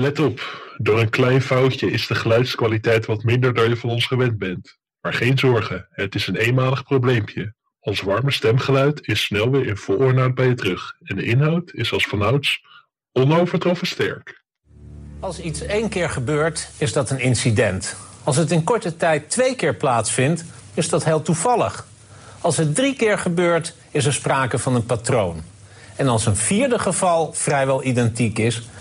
Let op, door een klein foutje is de geluidskwaliteit wat minder dan je van ons gewend bent. Maar geen zorgen, het is een eenmalig probleempje. Ons warme stemgeluid is snel weer in vol ornaat bij je terug. En de inhoud is als vanouds onovertroffen sterk. Als iets één keer gebeurt, is dat een incident. Als het in korte tijd twee keer plaatsvindt, is dat heel toevallig. Als het drie keer gebeurt, is er sprake van een patroon. En als een vierde geval vrijwel identiek is,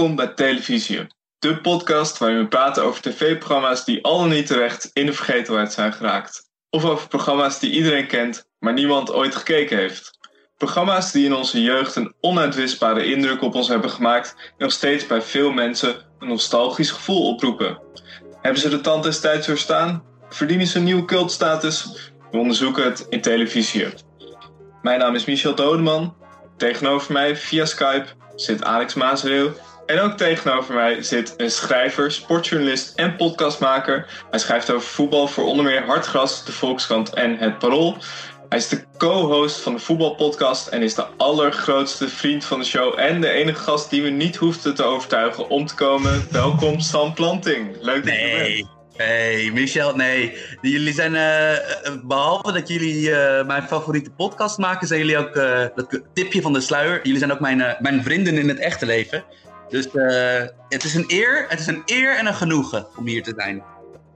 Welkom bij Televisie, de podcast waarin we praten over tv-programma's die al dan niet terecht in de vergetelheid zijn geraakt. Of over programma's die iedereen kent, maar niemand ooit gekeken heeft. Programma's die in onze jeugd een onuitwisbare indruk op ons hebben gemaakt en nog steeds bij veel mensen een nostalgisch gevoel oproepen. Hebben ze de tand des tijds doorstaan? Verdienen ze een nieuwe cultstatus? We onderzoeken het in Televisie. Mijn naam is Michel Dodeman. Tegenover mij via Skype zit Alex Maasreel. En ook tegenover mij zit een schrijver, sportjournalist en podcastmaker. Hij schrijft over voetbal voor onder meer Hartgras, de Volkskrant en Het Parool. Hij is de co-host van de voetbalpodcast en is de allergrootste vriend van de show. En de enige gast die we niet hoefden te overtuigen om te komen. Welkom Sam Planting. Leuk dat je er bent. Hey, Michel, nee. Jullie zijn, uh, behalve dat jullie uh, mijn favoriete podcast maken, zijn jullie ook, dat tipje van de sluier, jullie zijn ook mijn, mijn vrienden in het echte leven. Dus het is een eer, het is een eer en een genoegen om hier te zijn.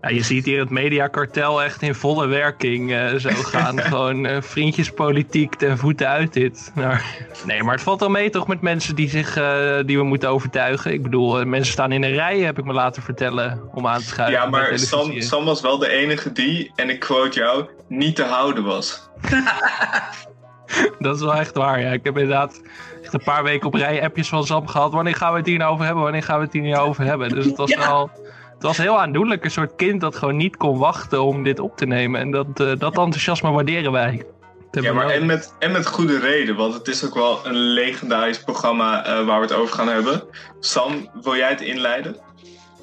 Ja, je ziet hier het mediakartel echt in volle werking uh, zo gaan. Gewoon uh, vriendjespolitiek ten voeten uit dit. Maar, nee, maar het valt wel mee toch met mensen die, zich, uh, die we moeten overtuigen. Ik bedoel, mensen staan in een rij, heb ik me laten vertellen, om aan te schuiven. Ja, maar Sam, Sam was wel de enige die, en ik quote jou, niet te houden was. Dat is wel echt waar, ja. Ik heb inderdaad echt een paar weken op rij appjes van Sam gehad. Wanneer gaan we het hier nou over hebben? Wanneer gaan we het hier nou over hebben? Dus het was ja. wel... Het was heel aandoenlijk, een soort kind dat gewoon niet kon wachten om dit op te nemen. En dat, uh, dat enthousiasme waarderen wij. Ja, maar en met, en met goede reden, want het is ook wel een legendarisch programma uh, waar we het over gaan hebben. Sam, wil jij het inleiden?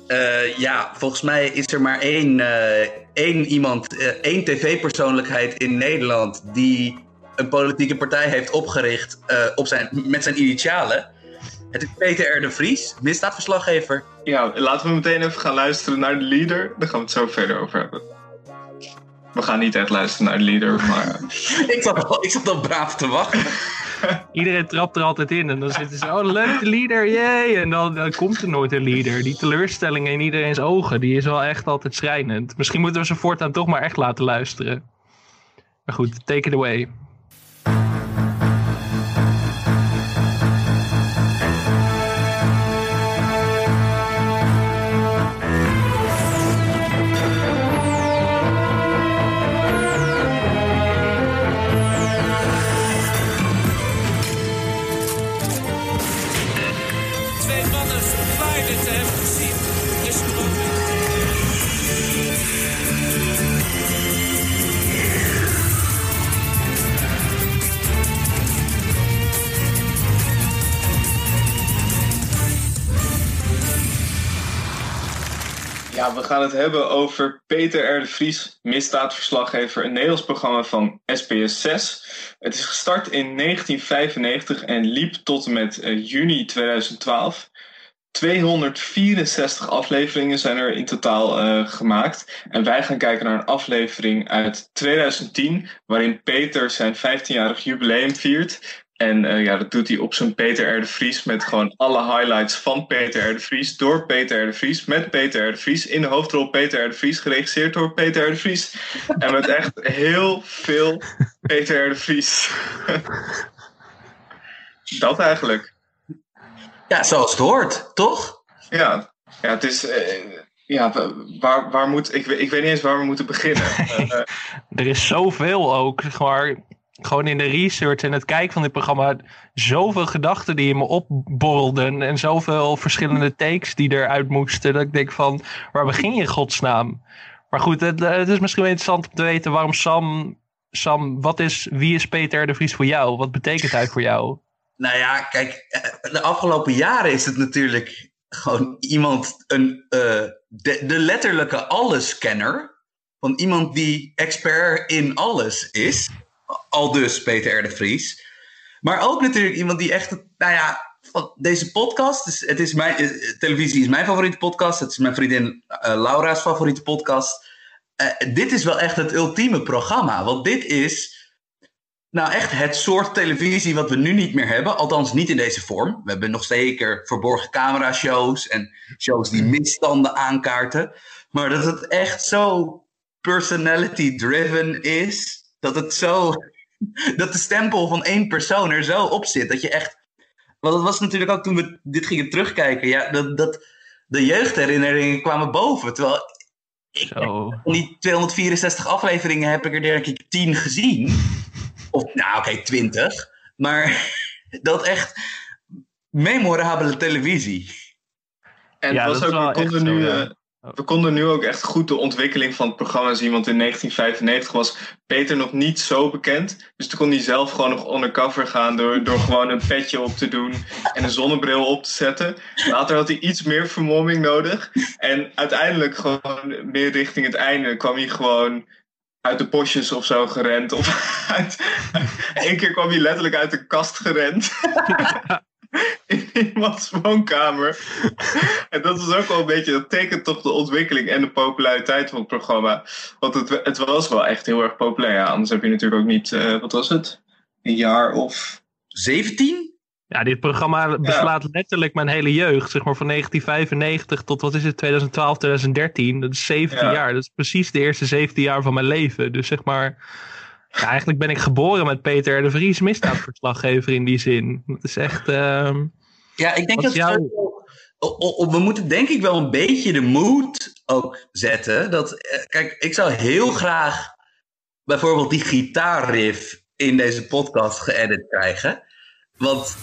Uh, ja, volgens mij is er maar één, één iemand, één tv-persoonlijkheid in Nederland die een politieke partij heeft opgericht op zijn, met zijn initialen. Het is Peter R. de Vries, misdaadverslaggever. Ja, laten we meteen even gaan luisteren naar de leader. Daar gaan we het zo verder over hebben. We gaan niet echt luisteren naar de leader, maar... ik, zat al, ik zat al braaf te wachten. Iedereen trapt er altijd in en dan zitten ze, oh leuk, de leader, yay! En dan, dan komt er nooit een leader. Die teleurstelling in iedereen's ogen, die is wel echt altijd schrijnend. Misschien moeten we ze voortaan toch maar echt laten luisteren. Maar goed, take it away. We gaan het hebben over Peter R. de Vries, misdaadverslaggever, een Nederlands programma van SBS 6. Het is gestart in 1995 en liep tot en met uh, juni 2012. 264 afleveringen zijn er in totaal uh, gemaakt. En wij gaan kijken naar een aflevering uit 2010, waarin Peter zijn 15-jarig jubileum viert. En uh, ja, dat doet hij op zijn Peter R. de Vries met gewoon alle highlights van Peter R. de Vries. Door Peter R. de Vries, met Peter R. de Vries. In de hoofdrol Peter R. de Vries, geregisseerd door Peter R. de Vries. En met echt heel veel Peter R. de Vries. dat eigenlijk. Ja, zoals het hoort, toch? Ja, ja het is... Uh, ja, waar, waar moet, ik, ik weet niet eens waar we moeten beginnen. Uh, er is zoveel ook, zeg maar, gewoon in de research en het kijken van dit programma, zoveel gedachten die in me opborrelden en zoveel verschillende takes die eruit moesten, dat ik denk van, waar begin je godsnaam? Maar goed, het, het is misschien wel interessant om te weten waarom Sam, Sam, wat is, wie is Peter de Vries voor jou? Wat betekent hij voor jou? Nou ja, kijk, de afgelopen jaren is het natuurlijk gewoon iemand, een, uh, de, de letterlijke allescanner. Van iemand die expert in alles is. Al dus Peter R. de Vries. Maar ook natuurlijk iemand die echt, nou ja, deze podcast, is, het is mijn, eh, televisie is mijn favoriete podcast. Het is mijn vriendin uh, Laura's favoriete podcast. Uh, dit is wel echt het ultieme programma. Want dit is nou, echt het soort televisie wat we nu niet meer hebben. Althans, niet in deze vorm. We hebben nog zeker verborgen camera-shows en shows die misstanden aankaarten. Maar dat het echt zo personality-driven is. Dat het zo. Dat de stempel van één persoon er zo op zit. Dat je echt. Want dat was natuurlijk ook toen we dit gingen terugkijken. Ja, dat, dat de jeugdherinneringen kwamen boven. Terwijl ik, van die 264 afleveringen heb ik er denk ik 10 gezien. Of nou, oké, okay, 20. Maar dat echt memorabele televisie. En ja, was ook, we konden, nu, zo, we konden nu ook echt goed de ontwikkeling van het programma zien. Want in 1995 was Peter nog niet zo bekend. Dus toen kon hij zelf gewoon nog undercover gaan door, door gewoon een petje op te doen en een zonnebril op te zetten. Later had hij iets meer vermomming nodig. En uiteindelijk gewoon meer richting het einde kwam hij gewoon uit de bosjes of zo gerend. Of uit, Eén keer kwam hij letterlijk uit de kast gerend. in iemands woonkamer. en dat is ook wel een beetje, dat tekent toch de ontwikkeling en de populariteit van het programma. Want het, het was wel echt heel erg populair. Ja, anders heb je natuurlijk ook niet, uh, wat was het? Een jaar of 17? Ja, dit programma beslaat letterlijk mijn hele jeugd. Zeg maar van 1995 tot wat is het, 2012, 2013. Dat is 17 jaar. Dat is precies de eerste 17 jaar van mijn leven. Dus zeg maar, ja, eigenlijk ben ik geboren met Peter de Vries, misdaadverslaggever in die zin. Dat is echt. Uh, ja, ik denk dat jou... we moeten denk ik wel een beetje de mood ook zetten. Dat, eh, kijk, ik zou heel graag bijvoorbeeld die gitaarriff in deze podcast geëdit krijgen. Want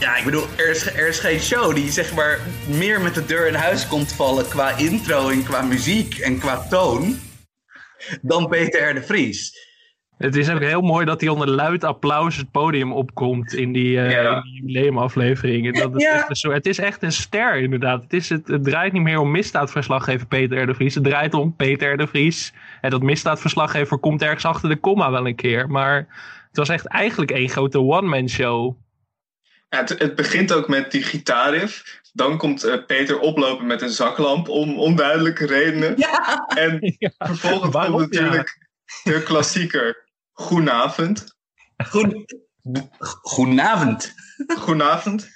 ja, ik bedoel, er is, er is geen show die zeg maar meer met de deur in huis komt vallen qua intro en qua muziek en qua toon dan Peter R. de Vries. Het is ook heel mooi dat hij onder luid applaus het podium opkomt in die, uh, ja. die jubileumaflevering. Dat het, ja. echt het is echt een ster inderdaad. Het, is het, het draait niet meer om misdaadverslaggever Peter R. de Vries. Het draait om Peter R. de Vries. En dat misdaadverslaggever komt ergens achter de komma wel een keer. Maar het was echt eigenlijk één grote one-man show het, het, begint ook met die gitaarriff. Dan komt uh, Peter oplopen met een zaklamp om onduidelijke redenen. Ja. En ja. vervolgens Waarom? komt natuurlijk de klassieker Goedenavond. Goen... Goedenavond. Goedenavond.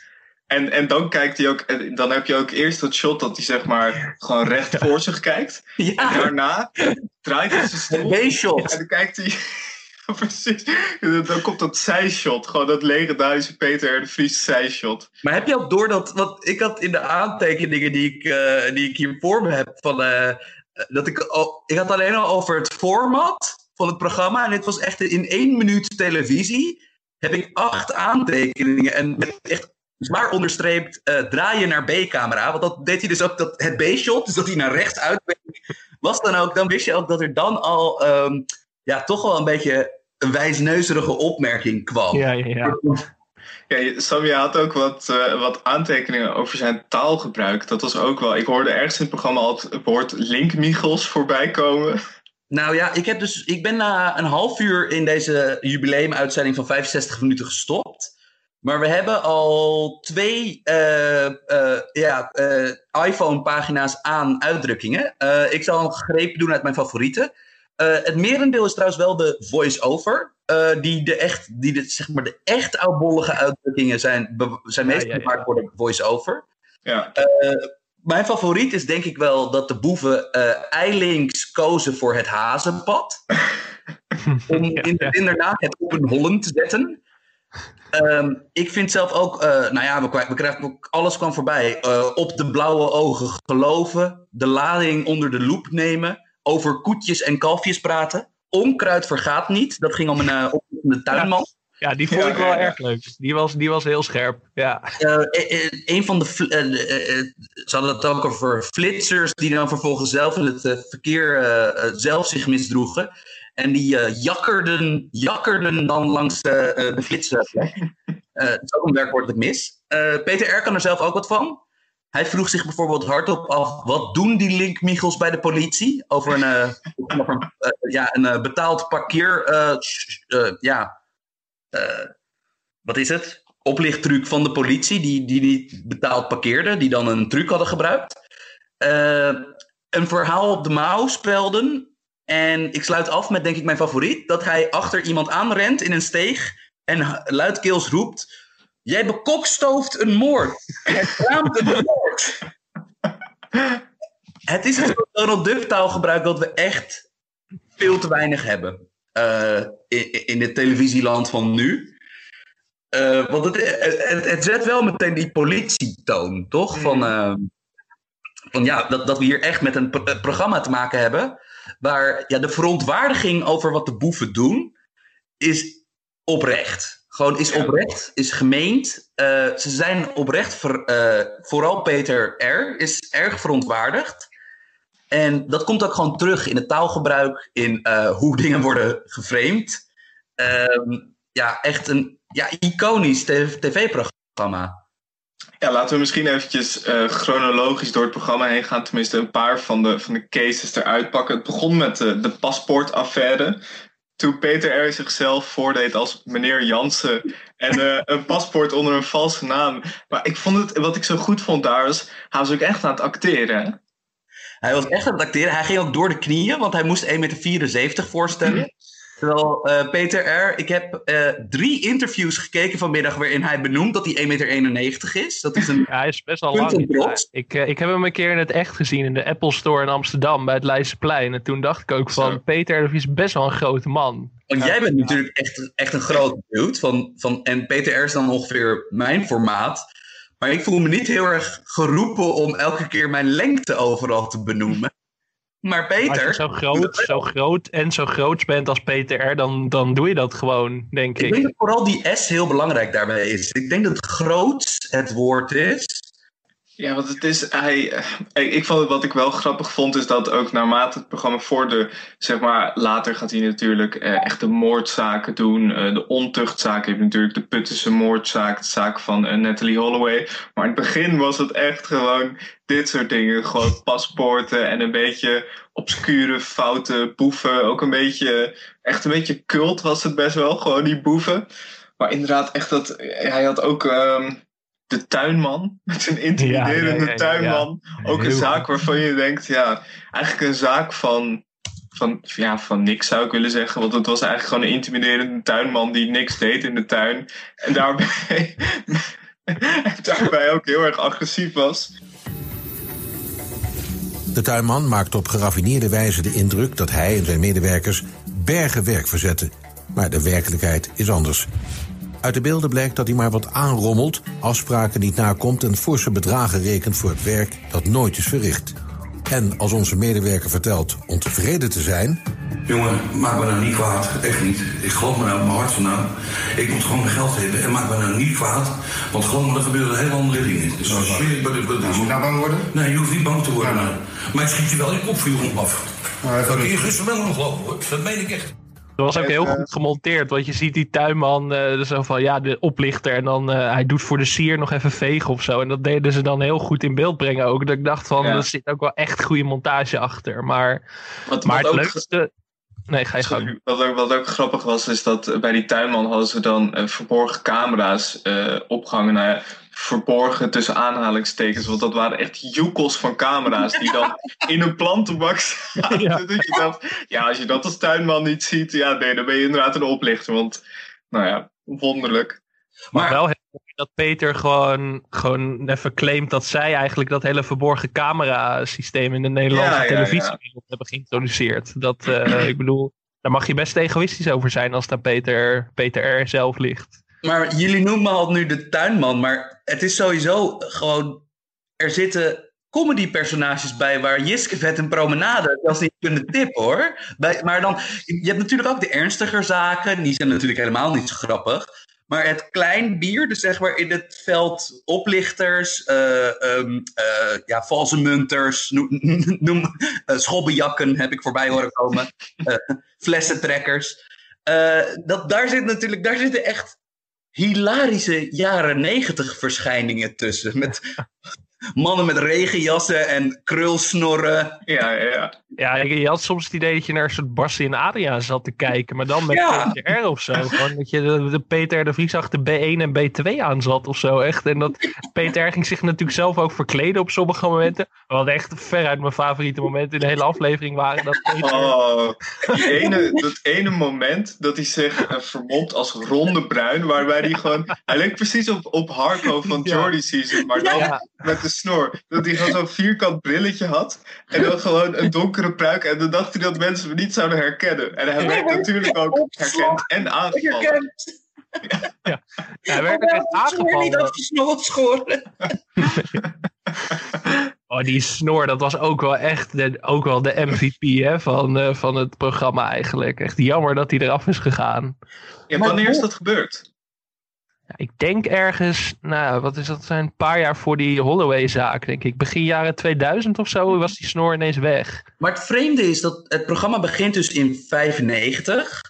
En, en dan kijkt hij ook, dan heb je ook eerst dat shot dat hij zeg maar gewoon recht voor zich kijkt. Ja. En daarna draait hij zijn stoel. shot En dan kijkt hij precies. Dan komt dat zijshot. Gewoon dat legendarische Peter de Vries zijshot. Maar heb je ook door dat... Want ik had in de aantekeningen die ik, uh, die ik hier voor me heb... Van, uh, dat ik, ik had alleen al over het format van het programma. En dit was echt in één minuut televisie. Heb ik acht aantekeningen. En met echt zwaar onderstreept uh, draaien naar B-camera. Want dat deed hij dus ook, dat, het B-shot, dus dat hij naar rechts uitweek, was dan ook, dan wist je ook dat er dan al um, ja, toch wel een beetje een wijsneuzerige opmerking kwam. Ja, ja, ja. Ja, Sam, had ook wat, uh, wat aantekeningen over zijn taalgebruik. Dat was ook wel. Ik hoorde ergens in het programma al het woord linkmichels voorbij komen. Nou ja, ik, heb dus, ik ben na een half uur in deze jubileumuitzending van 65 minuten gestopt. Maar we hebben al twee uh, uh, ja, iPhone-pagina's aan uitdrukkingen. ik zal een greep doen uit mijn favorieten. Uh, het merendeel is trouwens wel de voice-over. Uh, die de echt, die de, zeg maar de echt oudbollige uitdrukkingen zijn, zijn meestal gemaakt ja, ja, ja. door voice-over. Ja. Uh, mijn favoriet is denk ik wel dat de boeven eilinks kozen voor het hazenpad. om in, inderdaad het op een hollen te zetten. Ehm, ik vind zelf ook, uh, nou ja, we, we krijgen alles kwam voorbij. Uh, op de blauwe ogen geloven, de lading onder de loep nemen, over koetjes en kalfjes praten. Onkruid vergaat niet, dat ging om een uh, de tuinman. Ja, die vond ik wel erg leuk. Die was, die was heel scherp. Ja. een van de. ze hadden het ook over flitsers die dan vervolgens zelf in het verkeer zelf zich misdroegen. En die uh, jakkerden, jakkerden dan langs de, uh, de flitsplek. Uh, dat is ook een werkwoord dat ik mis. Peter R. kan er zelf ook wat van. Hij vroeg zich bijvoorbeeld hardop af: wat doen die linkmichels bij de politie? Over een, over een, ja, een betaald parkeer. ja, wat is het? Oplichttruc van de politie, die, die niet betaald parkeerde, die dan een truc hadden gebruikt. een verhaal op de mouw spelden en ik sluit af met, denk ik, mijn favoriet. Dat hij achter iemand aanrent in een steeg en luidkeels roept... Jij bekokstooft een moord. Het een moord. het is een Donald Duck taalgebruik dat we echt veel te weinig hebben. Uh, in, in het televisieland van nu. Uh, want het, het, het, zet wel meteen die politietoon, toch? Van, uh, van ja, dat, dat we hier echt met een programma te maken hebben waar ja, de verontwaardiging over wat de boeven doen, is oprecht. Gewoon is oprecht, is gemeend. Uh, ze zijn oprecht, ver, vooral Peter R. is erg verontwaardigd. En dat komt ook gewoon terug in het taalgebruik, in uh, hoe dingen worden geframed. Ehm, ja, echt een ja, iconisch tv-programma. Ja, laten we misschien eventjes uh, chronologisch door het programma heen gaan. Tenminste, een paar van de, van de cases eruit pakken. Het begon met de, paspoortaffaire. Toen Peter R. zichzelf voordeed als meneer Jansen. En uh, een paspoort onder een valse naam. Maar ik vond het, wat ik zo goed vond daar was... Hij was ook echt aan het acteren. Hij was echt aan het acteren. Hij ging ook door de knieën, want hij moest 1,74 meter voorstellen. Terwijl uh, Peter R., ik heb uh, drie interviews gekeken vanmiddag waarin hij benoemt dat hij 1,91 meter is. Dat is een ja, hij is best wel lang. Ik, uh, ik heb hem een keer in het echt gezien in de Apple Store in Amsterdam bij het Leidseplein. En toen dacht ik ook van, Zo. Peter R. is best wel een grote man. Want jij bent natuurlijk echt, echt een grote dude. Van, van, en Peter R. is dan ongeveer mijn formaat. Maar ik voel me niet heel erg geroepen om elke keer mijn lengte overal te benoemen. Maar Peter... Als je zo groot, zo groot en zo groot bent als Peter R, dan, dan doe je dat gewoon, denk ik. Ik denk dat vooral die S heel belangrijk daarbij is. Ik denk dat groot het woord is. Ja, want het is. Hij, eh, ik vond wat ik wel grappig vond, is dat ook naarmate het programma vorderde, zeg maar, later gaat hij natuurlijk eh, echt de moordzaken doen. Eh, de ontuchtzaken. heeft natuurlijk de Puttense moordzaak, de zaak van Natalie Holloway. Maar in het begin was het echt gewoon dit soort dingen. Gewoon paspoorten en een beetje obscure, foute boeven. Ook een beetje, echt een beetje cult was het best wel, gewoon die boeven. Maar inderdaad, echt dat. Hij had ook. Um, de tuinman. Met een intimiderende ja, ja, ja, tuinman. Ook een zaak waarvan je denkt, ja, eigenlijk een zaak van, van, ja, van niks zou ik willen zeggen. Want het was eigenlijk gewoon een intimiderende tuinman die niks deed in de tuin. En daarbij, daarbij ook heel erg agressief was. De tuinman maakt op geraffineerde wijze de indruk dat hij en zijn medewerkers bergen werk verzetten. Maar de werkelijkheid is anders. Uit de beelden blijkt dat hij maar wat aanrommelt, afspraken niet nakomt en forse bedragen rekent voor het werk dat nooit is verricht. En als onze medewerker vertelt ontevreden te zijn. Jongen, maak me nou niet kwaad. Echt niet. Ik geloof me nou op mijn hart vandaan. Ik moet gewoon mijn geld hebben en maak me nou niet kwaad. Want gewoon, er gebeuren hele andere dingen. Dus als je nou, moet je nou bang worden? Nee, je hoeft niet bang te worden. Ja. Maar het schiet je wel in kop voor je af. Nou, dat kun je gisteren wel nog geloven hoor. Dat meen ik echt. Dat was ook heel eh, goed gemonteerd, want je ziet die tuinman uh, zo van ja, de oplichter en dan uh, hij doet voor de sier nog even vegen of zo. En dat deden ze dan heel goed in beeld brengen ook. Dat ik dacht van, ja. er zit ook wel echt goede montage achter. Maar, wat, maar wat het leukste... Nee, ga je gang. Wat ook, wat ook grappig was, is dat bij die tuinman hadden ze dan verborgen camera's opgehangen. Ja, verborgen tussen aanhalingstekens. Want dat waren echt joekels van camera's die dan in een plantenbak zaten. Ja. Dat je dacht, ja, als je dat als tuinman niet ziet, ja, nee, dan ben je inderdaad een oplichter. Want, nou ja, wonderlijk. Maar, maar wel heel dat Peter gewoon, gewoon even claimt dat zij eigenlijk dat hele verborgen camera-systeem in de Nederlandse ja, televisie ja, ja. hebben geïntroduceerd. Dat, uh, ik bedoel, daar mag je best egoïstisch over zijn als daar Peter, Peter R. zelf ligt. Maar jullie noemen al nu de tuinman, maar het is sowieso gewoon. Er zitten comedy-personages bij waar Jiske vet een promenade zelfs niet kunnen tippen hoor. Bij, maar dan, je hebt natuurlijk ook de ernstiger zaken, die zijn natuurlijk helemaal niet zo grappig. Maar het klein bier, dus zeg maar in het veld oplichters, eh, ehm, eh, ja, valse munters, noem, noem eh, heb ik voorbij horen komen, flessentrekkers. Dat, daar, zit natuurlijk, daar zitten echt hilarische jaren negentig verschijningen tussen. Met mannen met regenjassen en krulsnorren. Ja, ja, ja. Ja, je had soms het idee dat je naar een soort Barsten in Adria zat te kijken. Maar dan met Ja. PTR of zo. Gewoon dat je de, de Peter de Vries achter B1 en B2 aan zat of zo. Echt. En dat Peter ging zich natuurlijk zelf ook verkleden op sommige momenten. Wat echt veruit mijn favoriete momenten in de hele aflevering waren. Dat Peter... Oh, die ene, dat ene moment dat hij zich vermomt als ronde bruin, waarbij hij gewoon, hij leek precies op, op Harco van Ja. Jordy Season, maar dan Ja. met de snor. Dat hij gewoon zo'n vierkant brilletje had en dan gewoon een donkere pruik en dan dacht hij dat mensen me niet zouden herkennen. En hij werd natuurlijk ook herkend en aangevallen. Ja, hij werd echt Niet aangevallen. snor schoren. Oh, die snor, dat was ook wel echt de, ook wel de MVP hè, van, eh, van het programma eigenlijk. Echt jammer dat hij eraf is gegaan. Ja, wanneer is dat gebeurd? Ja, ik denk ergens, nou, wat is dat, zijn een paar jaar voor die Holloway-zaak, denk ik. Begin jaren 2000 of zo was die snor ineens weg. Maar het vreemde is dat het programma begint dus in 95.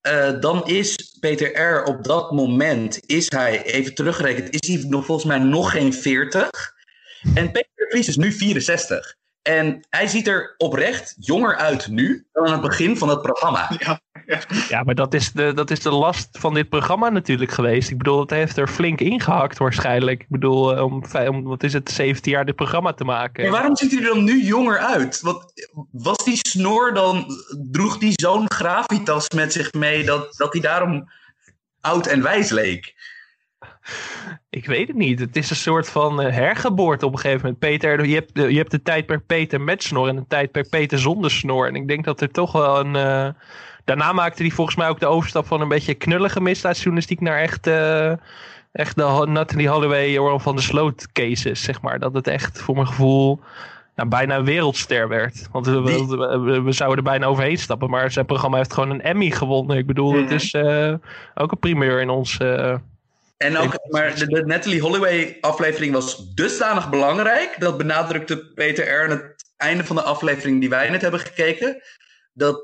Eh, dan is Peter R. op dat moment, is hij, even teruggerekend, is hij nog volgens mij nog geen 40. En Peter. Vries is nu 64. En hij ziet er oprecht jonger uit nu dan aan het begin van het programma. Ja, Ja, maar dat is, de, dat is de last van dit programma natuurlijk geweest. Ik bedoel, het heeft er flink ingehakt waarschijnlijk. Ik bedoel, eh, om, om wat is het, 17 jaar dit programma te maken. Maar waarom ziet hij er dan nu jonger uit? Want was die snor dan, droeg die zo'n gravitas met zich mee dat, dat hij daarom oud en wijs leek? Ik weet het niet. Het is een soort van eh, hergeboorte op een gegeven moment. Peter, je hebt, de- je hebt de tijd per Peter met snor en de tijd per Peter zonder snor. En ik denk dat er toch wel een... eh, Daarna maakte hij volgens mij ook de overstap van een beetje knullige misdaadjournalistiek naar echt, eh, echt de Natalie Holloway, Joran van der Sloot cases, zeg maar. Dat het echt voor mijn gevoel nou, bijna een wereldster werd. Want we, we, we- we zouden er bijna overheen stappen, maar zijn programma heeft gewoon een Emmy gewonnen. Ik bedoel, het Mhm. is eh, ook een primeur in ons... eh, En ook, maar de, de Natalie Holloway aflevering was dusdanig belangrijk. Dat benadrukte Peter R. aan het einde van de aflevering die wij net hebben gekeken. Dat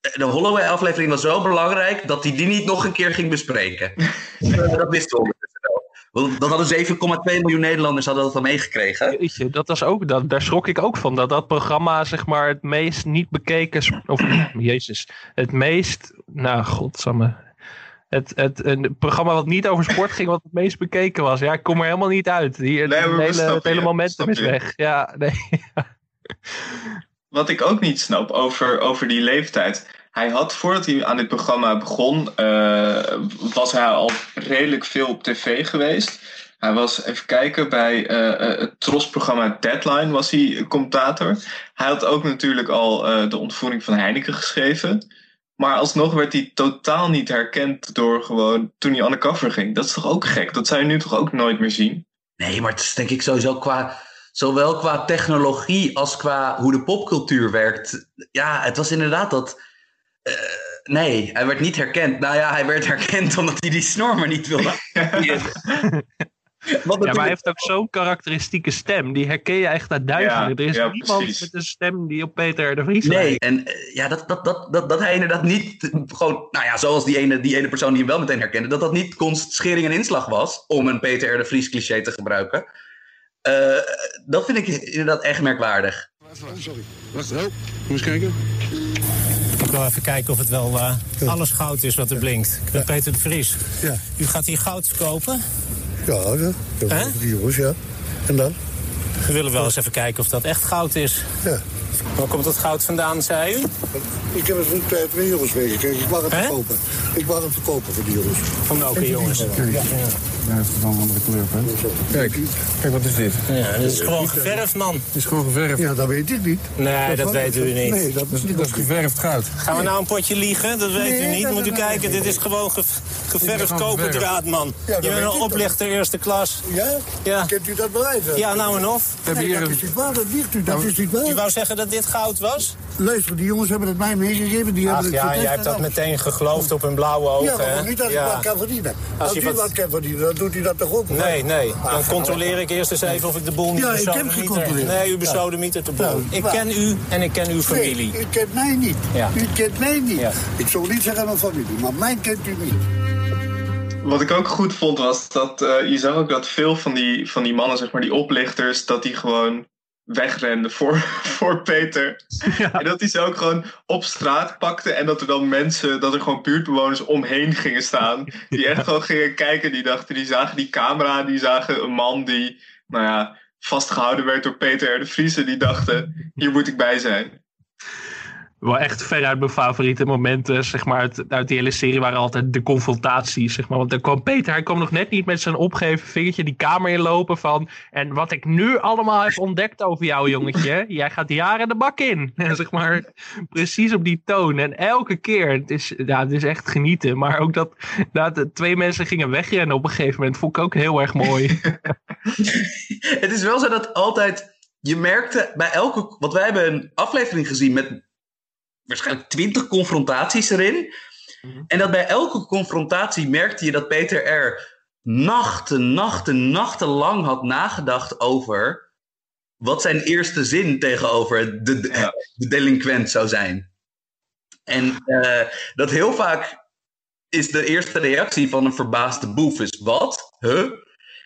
de Holloway aflevering was zo belangrijk dat hij die niet nog een keer ging bespreken. Eh, dat wisten we ondertussen wel. Want dat hadden 7,2 miljoen Nederlanders hadden dat al meegekregen. Jeetje, dat was ook, dat, daar schrok ik ook van. Dat dat programma, zeg maar, het meest niet bekeken... Of, jezus. Het meest... Nou, godsamme. Het, het, een programma wat niet over sport ging, wat het meest bekeken was. Ja, ik kom er helemaal niet uit. Nee, het we hele, het hele momentum is weg. Ja, nee. Wat ik ook niet snap over, over die leeftijd. Hij had voordat hij aan dit programma begon, eh, was hij al redelijk veel op tv geweest. Hij was, even kijken, bij eh, eh, het Tros-programma Deadline was hij commentator. Hij had ook natuurlijk al de ontvoering van Heineken geschreven. Maar alsnog werd hij totaal niet herkend door gewoon toen hij undercover ging. Dat is toch ook gek? Dat zou je nu toch ook nooit meer zien? Nee, maar het is denk ik sowieso qua. Zowel qua technologie als qua hoe de popcultuur werkt. Ja, het was inderdaad dat. eh, nee, hij werd niet herkend. Nou ja, hij werd herkend omdat hij die snor maar niet wilde. Ja, maar hij heeft ook zo'n karakteristieke stem. Die herken je echt uit duizenden. Ja, er is ja, niemand precies. met een stem die op Peter de Vries Nee, lijkt. en eh, ja, dat, dat, dat, dat, dat hij inderdaad niet gewoon, nou ja, zoals die ene, die ene persoon die hem wel meteen herkende, dat dat niet konst schering en inslag was, om een Peter R. de Vries cliché te gebruiken. Eh, dat vind ik inderdaad echt merkwaardig. Sorry. Wacht, oh. Kom eens kijken. Ik wil even kijken of het wel eh, alles goud is wat er blinkt. Ik ben Peter de Vries. Ja. U gaat hier goud verkopen? Ja, voor die jongens, ja. En dan? We willen wel eens even kijken of dat echt goud is. Ja. Waar komt dat goud vandaan, zei u? Ik heb het van bij jongens meegekregen. Ik mag het Hè? verkopen. Ik mag het verkopen voor die jongens. Van welke jongens? Ja. Hij heeft van een andere kleur, hè? Kijk, kijk, wat is dit? Ja, dat is gewoon geverfd, man. Het is gewoon geverfd. Ja, dat weet ik niet. Nee, dat weet u niet. Nee, dat is, dat is geverfd goud. Gaan we nou een potje liegen? Dat weet Nee, u niet. dat- Moet u dat- kijken, dit is gewoon ge- geverfd gewoon koperdraad, man. Ja, Je bent een oplichter eerste klas. Ja? Ja. Kent u dat bewijs? hè? Ja, nou en of. We hebben Nee, hier dat een... is- is niet waar, dat liegt u. Dat is niet U waar. wou zeggen dat dit goud was? Luister, die jongens hebben het mij meegegeven. Die Ach hebben het ja, jij hebt dat alles. meteen geloofd op hun blauwe ogen, Ja, maar niet als Ja. ik wat kan verdienen. Als, je u wat- wat kan verdienen, dan doet u dat toch ook? Nee, nee. Ah, Dan controleer ik eerst eens even of ik de boel niet Ja, ik heb gecontroleerd. Nee, u besodemieter de boel. Ik ken u en ik ken uw familie. Nee, u kent mij niet. Ja. U kent mij niet. Ja. Ik zou niet zeggen mijn familie, maar mij kent u niet. Wat ik ook goed vond was dat eh, je zag ook dat veel van die, van die mannen, zeg maar, die oplichters, dat die gewoon wegrenden voor, voor Peter. En dat hij ze ook gewoon op straat pakte en dat er dan mensen, dat er gewoon buurtbewoners omheen gingen staan. Die echt gewoon gingen kijken, die dachten, die zagen die camera, die zagen een man die, nou ja, vastgehouden werd door Peter R. de Vries. En die dachten, hier moet ik bij zijn. Wel echt veruit mijn favoriete momenten, zeg maar, uit, uit die hele serie waren altijd de confrontaties, zeg maar. Want dan kwam Peter, hij kwam nog net niet met zijn opgeven vingertje die kamer inlopen van... En wat ik nu allemaal heb ontdekt over jou, jongetje, jij gaat jaren de bak in. En zeg maar, precies op die toon. En elke keer, het is, ja, het is echt genieten. Maar ook dat, dat twee mensen gingen wegrennen op een gegeven moment, vond ik ook heel erg mooi. Het is wel zo dat altijd. Je merkte bij elke. Want wij hebben een aflevering gezien met waarschijnlijk twintig confrontaties erin. En dat bij elke confrontatie merkte je dat Peter R. nachten, nachten, nachten lang had nagedacht over. wat zijn eerste zin tegenover de, de, de delinquent zou zijn. En eh, dat heel vaak is de eerste reactie van een verbaasde boef is wat? Huh?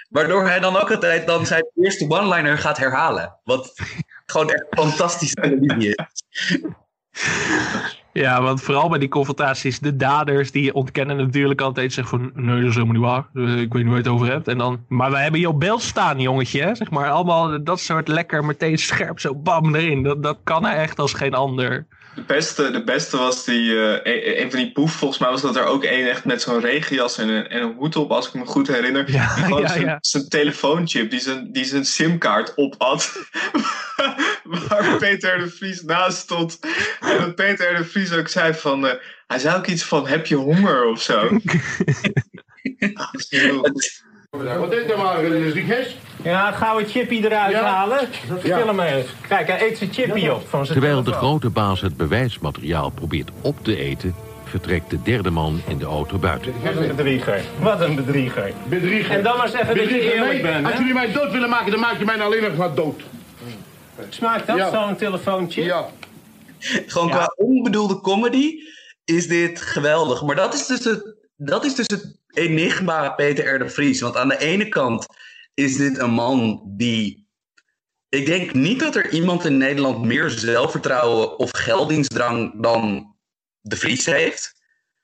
Waardoor hij dan ook altijd dan zijn eerste one-liner gaat herhalen. Wat gewoon echt fantastische televisie is. Ja, want vooral bij die confrontaties, de daders die ontkennen natuurlijk altijd zeggen van nee, dat is helemaal niet waar. Eh, Ik weet niet waar je het over hebt. En dan, maar wij hebben op beeld staan, jongetje. Zeg maar allemaal dat soort lekker meteen scherp zo bam erin. Dat, dat kan hij echt als geen ander. De beste, de beste was die, eh, een, van die boef, volgens mij was dat er ook één echt met zo'n regenjas en een, en een hoed op, als ik me goed herinner. Ja, die gewoon ja, zijn, ja. zijn telefoonchip, die zijn, die zijn simkaart op had. waar Peter de Vries naast stond. En dat Peter de Vries ook zei van, eh, hij zei ook iets van, heb je honger of zo? Dat is heel goed. Wat is er maar? Is die gest? Ja, gaan we Chippy eruit Ja. halen? Film eens. Kijk, hij eet zijn Chippy op van zijn Terwijl de grote baas het bewijsmateriaal probeert op te eten, vertrekt de derde man in de auto buiten. Wat een bedrieger. Wat een bedrieger. Bedrieger. En dan maar zeggen dat je Bedrieger, eerlijk nee. bent, Als jullie mij dood willen maken, dan maak je mij alleen nog maar dood. Smaakt dat, Ja. zo'n telefoontje? Ja. Gewoon Ja. qua onbedoelde comedy is dit geweldig. Maar dat is dus het, dat is dus het enigma Peter R. de Vries. Want aan de ene kant is dit een man die... Ik denk niet dat er iemand in Nederland meer zelfvertrouwen of geldingsdrang dan de Vries heeft.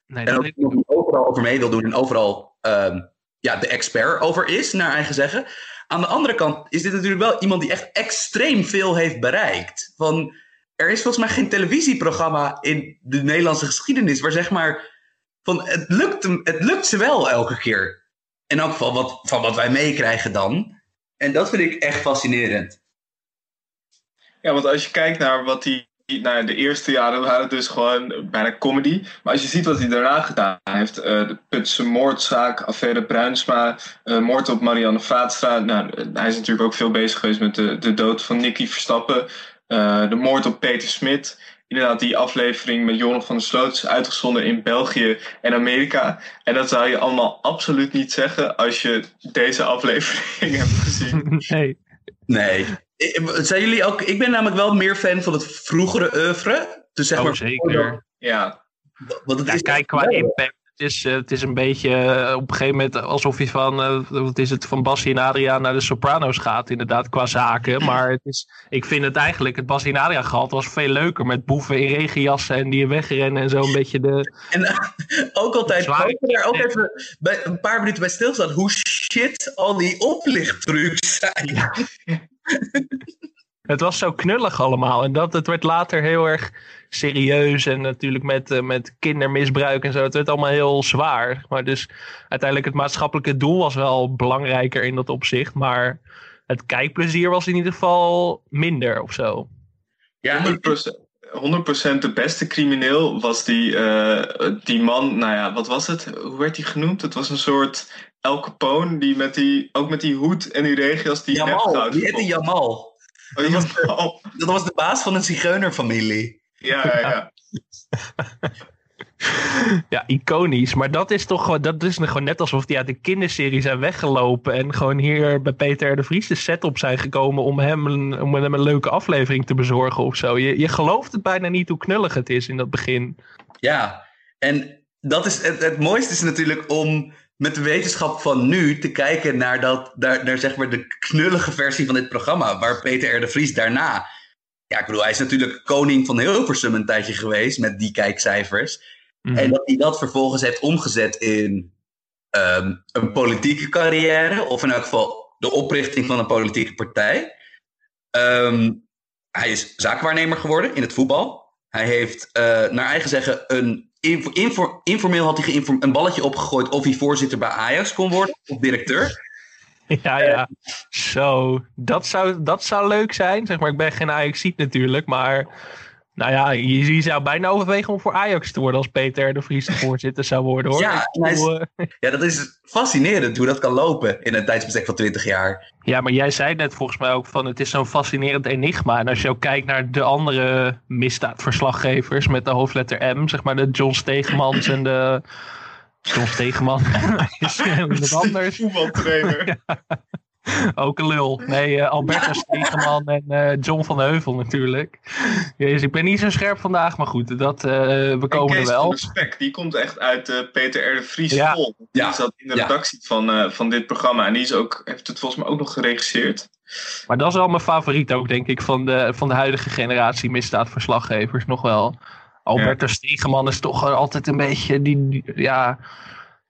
Nee, En ook nog overal over mee wil doen en overal ehm, ja, de expert over is, naar eigen zeggen. Aan de andere kant is dit natuurlijk wel iemand die echt extreem veel heeft bereikt. Van, er is volgens mij geen televisieprogramma in de Nederlandse geschiedenis waar zeg maar. Van, het, lukt hem, het lukt ze wel elke keer. In elk geval wat, van wat wij meekrijgen dan. En dat vind ik echt fascinerend. Ja, want als je kijkt naar wat hij. Nou, de eerste jaren waren het dus gewoon bijna comedy. Maar als je ziet wat hij daarna gedaan heeft. eh, de Putse moordzaak, affaire Bruinsma, eh, moord op Marianne Vaatstra. Nou, eh, hij is natuurlijk ook veel bezig geweest met de, de dood van Nicky Verstappen. de moord op Peter Smit. Inderdaad, die aflevering met Joran van der Sloot is uitgezonden in België en Amerika. En dat zou je allemaal absoluut niet zeggen als je deze aflevering hebt gezien. nee. Nee. Ik- Zijn jullie ook, ik ben namelijk wel meer fan van het vroegere oeuvre. Dus zeg Oh, maar, zeker. Ja, Want het Ja, is kijk, qua impact. Het is, eh, het is een beetje eh, op een gegeven moment alsof je van, eh, wat is het, van Bassie en Adriaan naar de Sopranos gaat, inderdaad, qua zaken. Maar het is, ik vind het eigenlijk, het Bassie en Adriaan gehalte was veel leuker met boeven in regenjassen en die wegrennen en zo een beetje de... En ook altijd, daar ook even bij, een paar minuten bij stilstaan, hoe shit al die oplichttrucs zijn. Het was zo knullig allemaal. En dat, het werd later heel erg serieus. En natuurlijk met, eh, met kindermisbruik en zo. Het werd allemaal heel zwaar. Maar dus uiteindelijk het maatschappelijke doel was wel belangrijker in dat opzicht. Maar het kijkplezier was in ieder geval minder of zo. Ja, 100%, 100% de beste crimineel was die, eh, die man, nou ja, wat was het? Hoe werd hij genoemd? Het was een soort El Capone, die met die, ook met die hoed en die regenjas die Jamal, die heette. Jamal. Oh, Jamal. Dat was de baas van een zigeunerfamilie. Ja, ja, ja. Ja, iconisch. Maar dat is toch gewoon, dat is gewoon net alsof die uit de kinderserie zijn weggelopen. En gewoon hier bij Peter R. de Vries de set op zijn gekomen om hem een, om hem een leuke aflevering te bezorgen of zo. Je, je gelooft het bijna niet hoe knullig het is in dat begin. Ja, en dat is het, het mooiste is natuurlijk om met de wetenschap van nu te kijken naar, dat, naar, naar zeg maar de knullige versie van dit programma. Waar Peter R. de Vries daarna. Ja, ik bedoel, hij is natuurlijk koning van Hilversum een tijdje geweest met die kijkcijfers. Mhm. En dat hij dat vervolgens heeft omgezet in ehm, een politieke carrière, of in elk geval de oprichting van een politieke partij. Ehm, hij is zaakwaarnemer geworden in het voetbal. Hij heeft, eh, naar eigen zeggen, een inf- infor- informeel had hij een balletje opgegooid of hij voorzitter bij Ajax kon worden, of directeur. Ja, ja. Zo, dat zou, dat zou leuk zijn. Zeg maar, ik ben geen Ajaxiet natuurlijk, maar nou ja, je, je zou bijna overwegen om voor Ajax te worden als Peter de Vries de voorzitter zou worden hoor. Ja, is- eh, Ja, dat is fascinerend hoe dat kan lopen in een tijdsbestek van 20 jaar. Ja, maar jij zei net volgens mij ook van het is zo'n fascinerend enigma. En als je ook kijkt naar de andere misdaadverslaggevers met de hoofdletter M, zeg maar de John Stegemans en de... John Stegeman is iemand anders. Voetbaltrainer. Ook een lul. Nee, eh, Alberto Stegeman en eh, John van Heuvel natuurlijk. Jezus, ik ben niet zo scherp vandaag, maar goed, dat, eh, we En komen er wel. de Spek, die komt echt uit eh, Peter R. de Vries Ja. vol. Die Ja. zat in de Ja. redactie van, eh, van dit programma. En die is ook, heeft het volgens mij ook nog geregisseerd. Maar dat is wel mijn favoriet ook, denk ik, van de, van de huidige generatie misdaadverslaggevers nog wel. Alberto Stegeman is toch altijd een beetje die, die- ja...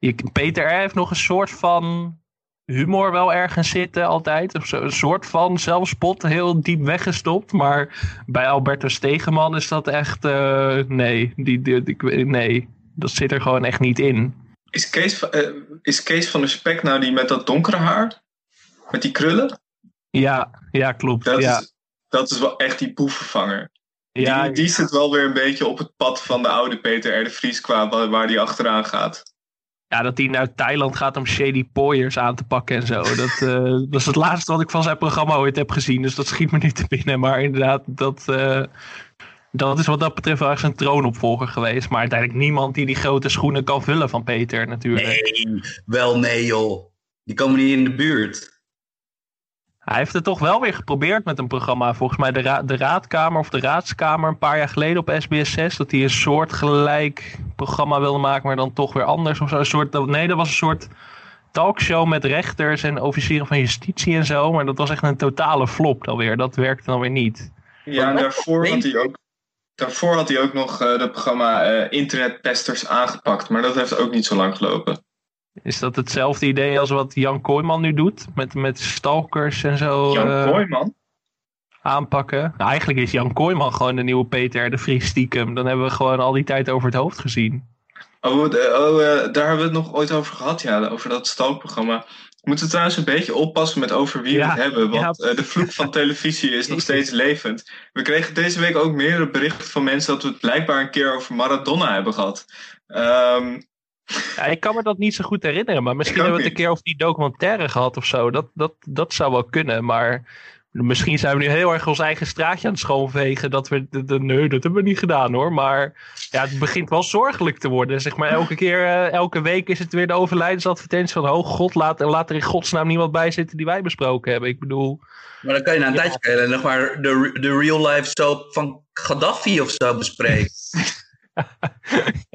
Je, Peter R. heeft nog een soort van humor wel ergens zitten altijd. Of zo, een soort van zelfspot heel diep weggestopt. Maar bij Alberto Stegeman is dat echt... eh, nee, die, die, die- nee, dat zit er gewoon echt niet in. Is Kees, van- eh, is Kees van de Spek nou die met dat donkere haar? Met die krullen? Ja, ja klopt. Dat, ja. is, dat is wel echt die boefvervanger. Ja, die, die zit wel weer een beetje op het pad van de oude Peter R. de Vries qua waar, die achteraan gaat. Ja, dat hij naar Thailand gaat om shady pooiers aan te pakken en zo. Dat, eh, dat is het laatste wat ik van zijn programma ooit heb gezien. Dus dat schiet me niet te binnen. Maar inderdaad, dat, eh, dat is wat dat betreft wel echt zijn troonopvolger geweest. Maar uiteindelijk niemand die die grote schoenen kan vullen van Peter natuurlijk. Nee, wel nee joh. Die komen niet in de buurt. Hij heeft het toch wel weer geprobeerd met een programma. Volgens mij de, ra- de Raadkamer of de Raadskamer een paar jaar geleden op SBS 6. Dat hij een soortgelijk programma wilde maken, maar dan toch weer anders. Of zo. Een soort, nee, dat was een soort talkshow met rechters en officieren van justitie en zo. Maar dat was echt een totale flop dan weer. Dat werkte dan weer niet. Ja, en daarvoor had hij ook, daarvoor had hij ook nog eh het programma eh, Internetpesters aangepakt. Maar dat heeft ook niet zo lang gelopen. Is dat hetzelfde idee als wat Jan Kooijman nu doet? Met, met stalkers en zo Jan eh, Kooijman? aanpakken? Nou, eigenlijk is Jan Kooijman gewoon de nieuwe Peter de Vries stiekem. Dan hebben we gewoon al die tijd over het hoofd gezien. Oh, de- oh eh, daar hebben we het nog ooit over gehad, ja, over dat stalkprogramma. We moeten trouwens een beetje oppassen met over wie Ja, we het hebben, want ja. eh, de vloek van televisie is nog steeds levend. We kregen deze week ook meerdere berichten van mensen dat we het blijkbaar een keer over Maradona hebben gehad. Ehm, Ja, ik kan me dat niet zo goed herinneren, maar misschien hebben we het een keer over die documentaire gehad of zo. Dat, dat, dat zou wel kunnen, maar misschien zijn we nu heel erg ons eigen straatje aan het schoonvegen. Dat we, de, de- nee, dat hebben we niet gedaan hoor. Maar ja, het begint wel zorgelijk te worden. Zeg maar, elke keer, eh, elke week is het weer de overlijdensadvertentie van, oh god, laat, laat er in godsnaam niemand bij zitten die wij besproken hebben. Ik bedoel, Maar dan kan je na een Ja. tijdje nog maar de, de real life soap van Gaddafi of zo bespreken.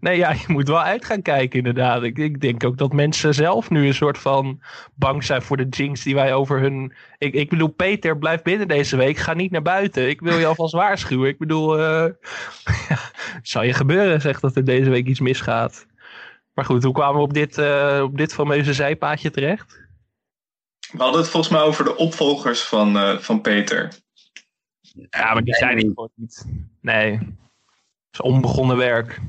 nee, ja, je moet wel uit gaan kijken, inderdaad. Ik, ik denk ook dat mensen zelf nu een soort van bang zijn voor de jinx die wij over hun. Ik, ik bedoel, Peter, blijf binnen deze week. Ga niet naar buiten. Ik wil je alvast waarschuwen. Ik bedoel, eh ja, zou je gebeuren, zegt dat er deze week iets misgaat. Maar goed, hoe kwamen we op dit, eh, op dit fameuze zijpaadje terecht? we hadden het volgens mij over de opvolgers van, eh, van Peter. Ja, maar die zijn niet gewoon niet. Nee. Het is onbegonnen werk.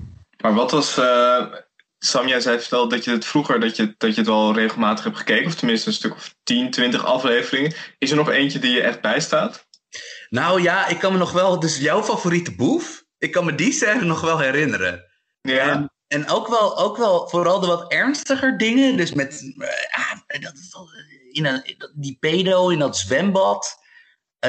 Maar wat was... eh, Sam, jij zei verteld dat je het vroeger dat je, dat je het wel regelmatig hebt gekeken. Of tenminste een stuk of 10, 20 afleveringen. Is er nog eentje die je echt bijstaat? Nou ja, ik kan me nog wel, dus jouw favoriete boef, ik kan me die scène nog wel herinneren. Ja. En, en ook, wel, ook wel vooral de wat ernstiger dingen, dus met eh, ah, dat, wel, eh, in een, die pedo in dat zwembad,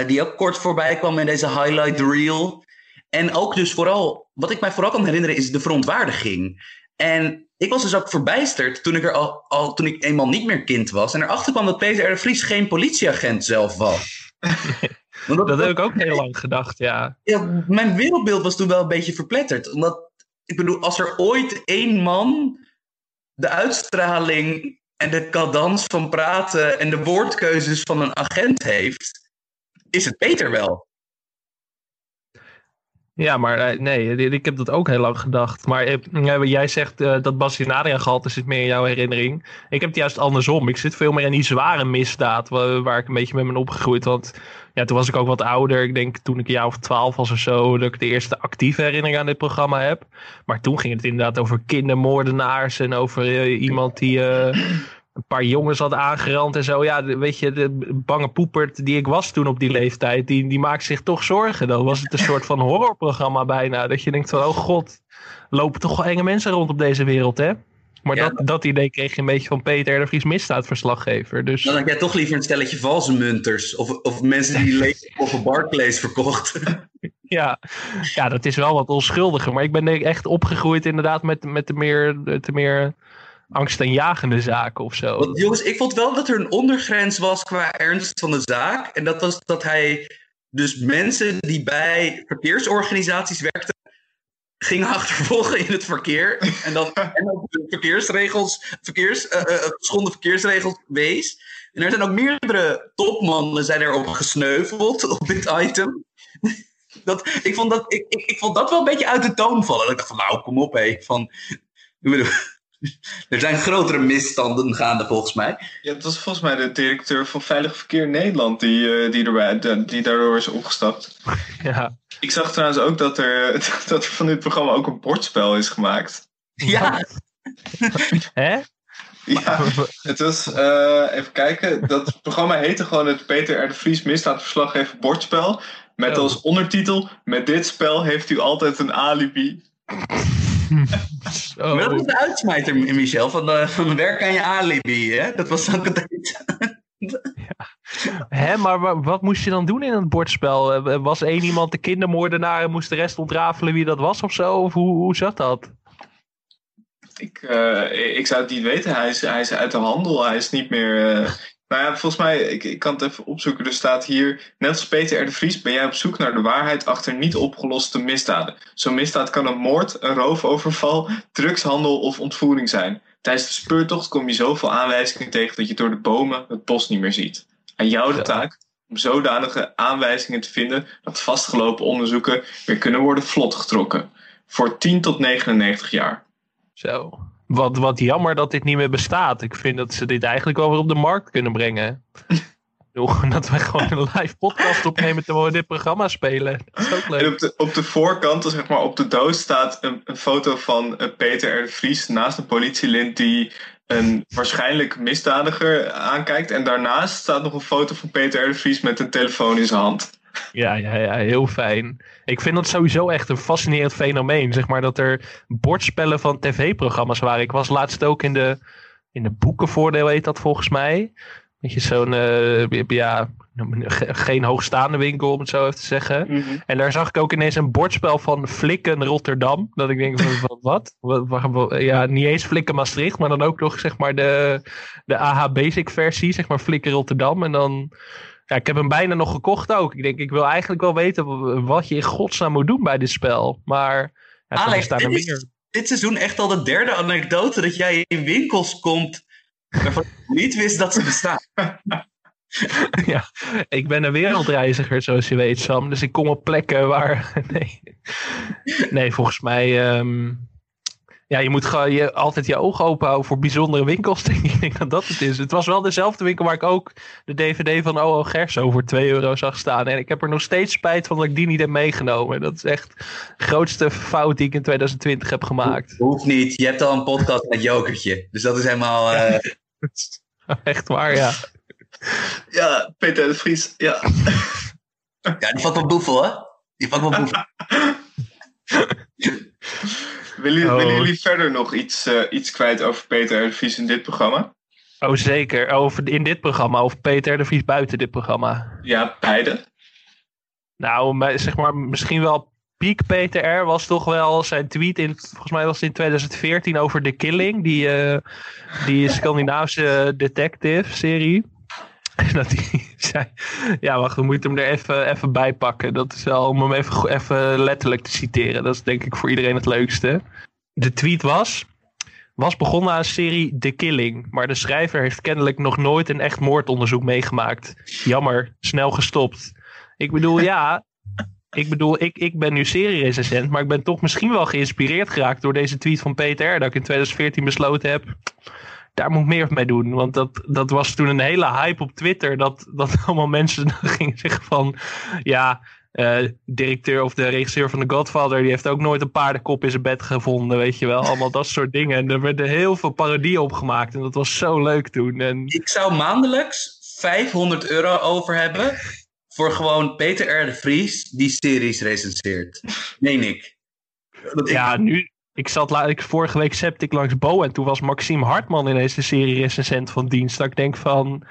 die ook kort voorbij kwam in deze highlight reel. En ook dus vooral, wat ik mij vooral kan herinneren is de verontwaardiging. En ik was dus ook verbijsterd toen ik, er al, al, toen ik eenmaal niet meer kind was. En erachter kwam dat Peter R. de Vries geen politieagent zelf was. Want Dat heb ik ook heel lang gedacht, ja. ja, mijn wereldbeeld was toen wel een beetje verpletterd. Omdat, ik bedoel, als er ooit één man de uitstraling en de cadans van praten en de woordkeuzes van een agent heeft, is het Peter wel. Ja, maar eh, nee, ik heb dat ook heel lang gedacht. Maar eh, jij zegt uh, dat Adriaan gehalte zit meer in jouw herinnering. Ik heb het juist andersom. Ik zit veel meer in die zware misdaad waar, ik een beetje mee ben opgegroeid. Want ja, toen was ik ook wat ouder. Ik denk toen ik een jaar of twaalf was of zo, dat ik de eerste actieve herinnering aan dit programma heb. Maar toen ging het inderdaad over kindermoordenaars en over iemand die een paar jongens had aangerand en zo. Ja, weet je, de bange poepert die ik was toen op die leeftijd, die, die maakt zich toch zorgen. Dan was het een soort van horrorprogramma bijna. Dat je denkt van, oh god, lopen toch wel enge mensen rond op deze wereld, hè? Maar Ja. dat, dat idee kreeg je een beetje van Peter de Vries misdaadverslaggever. Dus Dan had jij toch liever een stelletje valse munters. Of, of mensen die leven op Barclays verkocht. ja, ja, dat is wel wat onschuldiger. Maar ik ben echt opgegroeid inderdaad met, met de meer, de meer angstaanjagende zaken of zo. Want jongens, ik vond wel dat er een ondergrens was qua ernst van de zaak. En dat was dat hij dus mensen die bij verkeersorganisaties werkten, ging achtervolgen in het verkeer. En dan, en de verkeersregels, verkeers, geschonden verkeersregels wees. En er zijn ook meerdere topmannen zijn erop gesneuveld op dit item. Dat, ik, vond dat, ik, ik, ik vond dat wel een beetje uit de toon vallen. Dat ik dacht van nou, kom op hé. Van, ik bedoel, er zijn grotere misstanden gaande volgens mij. Ja, dat was volgens mij de directeur van Veilig Verkeer Nederland die, eh, die, erbij, de- die daardoor is opgestapt. Ja, Ik zag trouwens ook dat er, dat er van dit programma ook een bordspel is gemaakt. Ja, hè? Ja, het was, eh, even kijken, dat programma heette gewoon het Peter R. de Vries misdaadverslaggever bordspel. Met Oh. als ondertitel, met dit spel heeft u altijd een alibi. Maar dat was de uitsmijter, Michel, van, de, van werk aan je alibi. Hè? Dat was ook het Hè, maar wa- wat moest je dan doen in het bordspel? Eh, Was één iemand de kindermoordenaar en moest de rest ontrafelen wie dat was of zo? Of hoe, hoe zat dat? Ik, eh, ik zou het niet weten, hij is, hij is uit de handel, hij is niet meer... eh, nou ja, volgens mij, ik, ik kan het even opzoeken, er staat hier... Net als Peter R. de Vries ben jij op zoek naar de waarheid achter niet opgeloste misdaden. Zo'n misdaad kan een moord, een roofoverval, drugshandel of ontvoering zijn. Tijdens de speurtocht kom je zoveel aanwijzingen tegen dat je door de bomen het bos niet meer ziet. Aan jou de taak om zodanige aanwijzingen te vinden dat vastgelopen onderzoeken weer kunnen worden vlotgetrokken. Voor 10 tot 99 jaar. Zo. Wat, wat jammer dat dit niet meer bestaat. Ik vind dat ze dit eigenlijk wel weer op de markt kunnen brengen. Dat we gewoon een live podcast opnemen terwijl we dit programma spelen. Dat is ook En leuk. op de, op de voorkant, dus zeg maar op de doos, staat een, een foto van eh, Peter R. de Vries naast een politielint die een waarschijnlijk misdadiger aankijkt. En daarnaast staat nog een foto van Peter R. de Vries met een telefoon in zijn hand. Ja, ja, ja, heel fijn. Ik vind dat sowieso echt een fascinerend fenomeen. Zeg maar dat er bordspellen van tv-programma's waren. Ik was laatst ook in de, in de boekenvoordeel, heet dat volgens mij. Weet je, zo'n, eh, ja, ge- geen hoogstaande winkel om het zo even te zeggen. En daar zag ik ook ineens een bordspel van Flikken Rotterdam. Dat ik denk van, wat- Ja, niet eens Flikken Maastricht, maar dan ook nog zeg maar de, de AH Basic versie, zeg maar Flikken Rotterdam. En dan, ja, ik heb hem bijna nog gekocht ook. Ik denk, ik wil eigenlijk wel weten wat je in godsnaam moet doen bij dit spel. Maar ja, Alex, dit is- meer. dit seizoen echt al de derde anekdote dat jij in winkels komt waarvan je niet wist dat ze bestaan. ja, ik ben een wereldreiziger, zoals je weet, Sam. Dus ik kom op plekken waar. Nee, nee volgens mij. ehm, ja, je moet gewoon je, altijd je ogen open houden voor bijzondere winkels. Denk ik. ik denk dat dat het is. Het was wel dezelfde winkel waar ik ook de DVD van O.O. Gerso voor 2 euro zag staan. En ik heb er nog steeds spijt van dat ik die niet heb meegenomen. Dat is echt de grootste fout die ik in 2020 heb gemaakt. Hoeft niet. Je hebt al een podcast met Jokertje. Dus dat is helemaal... eh, Echt waar, ja. Ja, Peter de Vries. Ja. Ja, die valt wel boefel, hè? Die valt wel boefel. Willen, Oh. willen jullie verder nog iets, eh, iets kwijt over Peter R. de Vries in dit programma? Oh, zeker. Over, in dit programma. Of Peter de Vries buiten dit programma. Ja, beide. Nou, zeg maar, misschien wel piek Peter R. was toch wel zijn tweet in, volgens mij was het in 2014 over The Killing, die, eh, die Scandinavische detective serie. Dat hij zei, ja wacht, we moeten hem er even, even bij pakken. Dat is wel om hem even, even letterlijk te citeren. Dat is denk ik voor iedereen het leukste. De tweet was, was begonnen aan serie The Killing, maar de schrijver heeft kennelijk nog nooit een echt moordonderzoek meegemaakt. Jammer, snel gestopt. Ik bedoel, ja, ik bedoel, ik, ik ben nu serie-recensent, maar ik ben toch misschien wel geïnspireerd geraakt door deze tweet van Peter R. Dat ik in 2014 besloten heb, daar moet ik meer mee doen. Want dat, dat was toen een hele hype op Twitter, dat, dat allemaal mensen gingen zeggen van, ja, eh, directeur of de regisseur van The Godfather, die heeft ook nooit een paardenkop in zijn bed gevonden, weet je wel. Allemaal dat soort dingen. En er werden heel veel parodieën opgemaakt en dat was zo leuk toen. En Ik zou maandelijks 500 euro over hebben voor gewoon Peter R. de Vries die series recenseert. Meen ik. Dat ik- Ja, nu. Ik zat ik, vorige week septe ik langs Bo en toen was Maxime Hartman ineens de serie recensent van dienst. Dat ik denk van.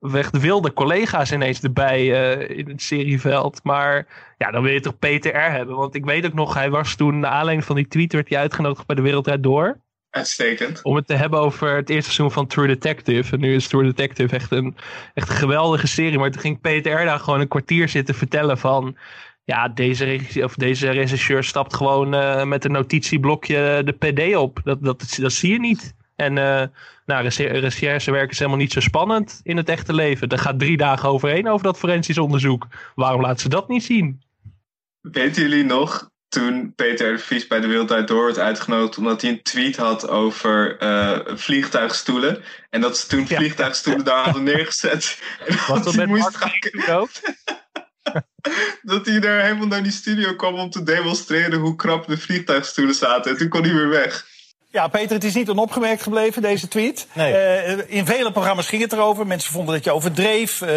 Weg de wilde collega's ineens erbij eh, in het serieveld. Maar ja, dan wil je toch Peter R hebben. Want ik weet ook nog, hij was toen, naar aanleiding van die tweet, werd hij uitgenodigd bij de Wereldrijd Door. Uitstekend. Om het te hebben over het eerste seizoen van True Detective. En nu is True Detective echt een, echt een geweldige serie. Maar toen ging Peter R daar gewoon een kwartier zitten vertellen van... Ja, deze, regisseur, of deze regisseur stapt gewoon eh, met een notitieblokje de PD op. Dat, dat, dat zie je niet. En eh nou, recherchewerk is helemaal niet zo spannend in het echte leven. Er gaat drie dagen overheen over dat forensisch onderzoek. Waarom laten ze dat niet zien? Weten jullie nog toen Peter de Vries bij de Wereldrijd Door werd uitgenodigd omdat hij een tweet had over eh, vliegtuigstoelen en dat ze toen Ja. vliegtuigstoelen daar hadden neergezet en Was dat dat met moest Mark gaan, ook? dat hij daar helemaal naar die studio kwam om te demonstreren hoe krap de vliegtuigstoelen zaten en toen kon hij weer weg. Ja, Peter, het is niet onopgemerkt gebleven, deze tweet. Nee. Eh, in vele programma's ging het erover. Mensen vonden dat je overdreef. Eh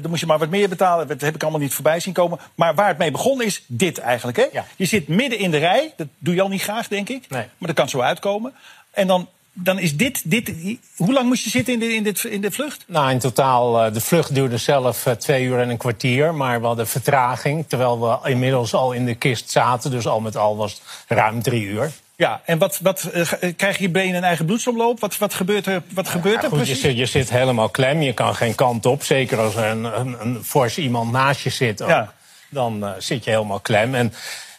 dan moest je maar wat meer betalen. Dat heb ik allemaal niet voorbij zien komen. Maar waar het mee begonnen is dit eigenlijk. Hè? Ja. Je zit midden in de rij. Dat doe je al niet graag, denk ik. Nee. Maar dat kan zo uitkomen. En dan, dan is dit, dit... Hoe lang moest je zitten in de, in dit, in de vlucht? Nou, in totaal, eh, de vlucht duurde zelf eh, twee uur en een kwartier. Maar we hadden vertraging, terwijl we inmiddels al in de kist zaten. Dus al met al was het ruim drie uur. Ja, en wat, wat, eh, krijgen je benen een eigen bloedsomloop? Wat, wat gebeurt er, wat gebeurt Ja, er goed, je, precies? zit, je zit helemaal klem, je kan geen kant op. Zeker als er een, een, een fors iemand naast je zit. ook. Ja. Dan zit je helemaal klem. En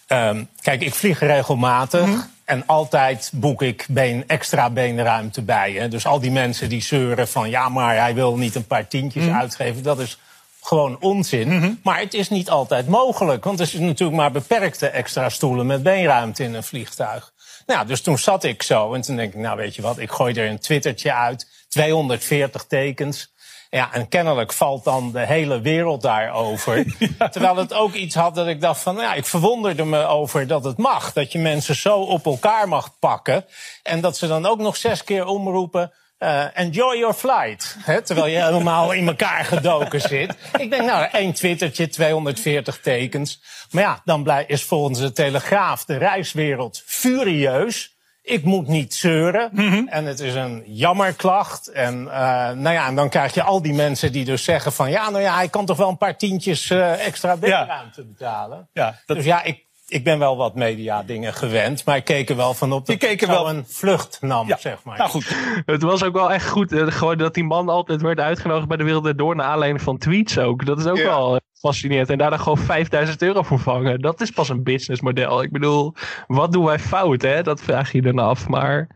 ehm, kijk, ik vlieg regelmatig. Mhm. En altijd boek ik been, extra beenruimte bij. Hè. Dus al die mensen die zeuren van... ja, maar hij wil niet een paar tientjes Mhm. uitgeven. Dat is gewoon onzin. Maar het is niet altijd mogelijk. Want er zijn natuurlijk maar beperkte extra stoelen met beenruimte in een vliegtuig. Nou, dus toen zat ik zo en toen denk ik, nou weet je wat, ik gooi er een twittertje uit. 240 tekens. Ja, en kennelijk valt dan de hele wereld daarover. Terwijl het ook iets had dat ik dacht van, nou ja, ik verwonderde me over dat het mag. Dat je mensen zo op elkaar mag pakken. En dat ze dan ook nog zes keer omroepen. eh, enjoy your flight. Terwijl je helemaal in elkaar gedoken zit. Ik denk, nou, één twittertje, 240 tekens. Maar ja, dan blij, is volgens de Telegraaf de reiswereld furieus. Ik moet niet zeuren. En het is een jammerklacht. En, eh, nou ja, en dan krijg je al die mensen die dus zeggen van... ja, nou ja, hij kan toch wel een paar tientjes eh, extra bedruimte betalen. Ja, dat- Dus ja, ik, ik ben wel wat media dingen gewend. Maar ik keek er wel van op dat keek ik er zo wel- een vlucht nam, Ja. zeg maar. Nou goed, Het was ook wel echt goed. eh, gewoon dat die man altijd werd uitgenodigd bij de Wereld Door. Naar aanleiding van tweets ook. Dat is ook Ja. wel eh, fascinerend. En daar dan gewoon 5000 euro voor vangen. Dat is pas een businessmodel. Ik bedoel, wat doen wij fout, hè? Dat vraag je dan af. Maar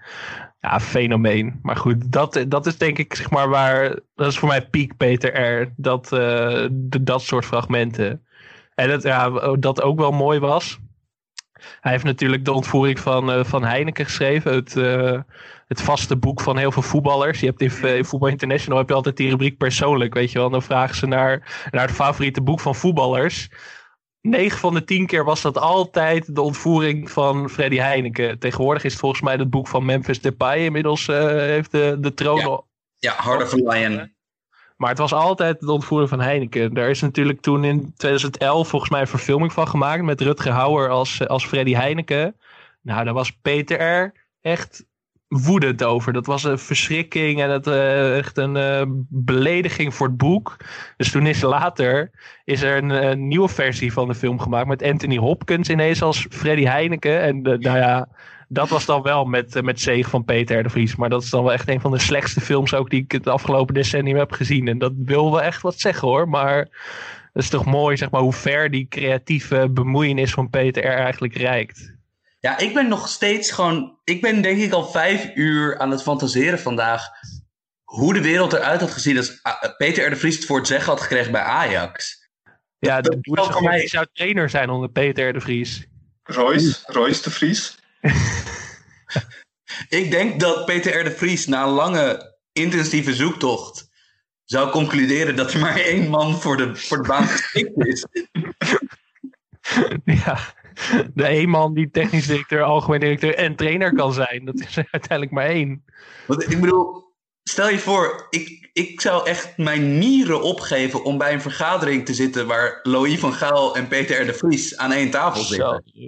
ja, fenomeen. Maar goed, dat, dat is denk ik zeg maar waar. Dat is voor mij piek Peter R. Dat, eh, de- dat soort fragmenten. En dat, ja, dat ook wel mooi was. Hij heeft natuurlijk de ontvoering van, eh, van Heineken geschreven. Het, eh, het vaste boek van heel veel voetballers. Je hebt in, eh, in Voetbal International heb je altijd die rubriek persoonlijk. Weet je wel. Dan vragen ze naar, naar het favoriete boek van voetballers. 9 van de 10 keer was dat altijd de ontvoering van Freddy Heineken. Tegenwoordig is het volgens mij het boek van Memphis Depay. Inmiddels heeft de, de troon Ja. al- Ja, Heart of a Lion. Maar het was altijd de ontvoering van Heineken. Daar is natuurlijk toen in 2011 volgens mij een verfilming van gemaakt. Met Rutger Hauer als, als Freddy Heineken. Nou, daar was Peter R. echt woedend over. Dat was een verschrikking en het, eh, echt een eh, belediging voor het boek. Dus toen is later is er een, eh, nieuwe versie van de film gemaakt. Met Anthony Hopkins ineens als Freddy Heineken. En eh, nou ja, dat was dan wel met, eh, met zegen van Peter R. de Vries. Maar dat is dan wel echt een van de slechtste films ook die ik het afgelopen decennium heb gezien. En dat wil wel echt wat zeggen hoor. Maar het is toch mooi zeg maar, hoe ver die creatieve bemoeienis van Peter R. eigenlijk reikt. Ja, ik ben nog steeds gewoon. Ik ben denk ik al vijf uur aan het fantaseren vandaag. Hoe de wereld eruit had gezien als ah, Peter R. de Vries het voor het zeggen had gekregen bij Ajax. Ja, dat voor mij- zou trainer zijn onder Peter R. de Vries. Royce, Royce de Vries. Ik denk dat Peter R. de Vries na een lange intensieve zoektocht zou concluderen dat er maar één man voor de, voor de baan geschikt is. ja, de één man die technisch directeur, algemeen directeur en trainer kan zijn. Dat is er uiteindelijk maar één. Want ik bedoel, stel je voor, ik, ik zou echt mijn nieren opgeven om bij een vergadering te zitten waar Louis van Gaal en Peter R. de Vries aan één tafel zitten. Zo.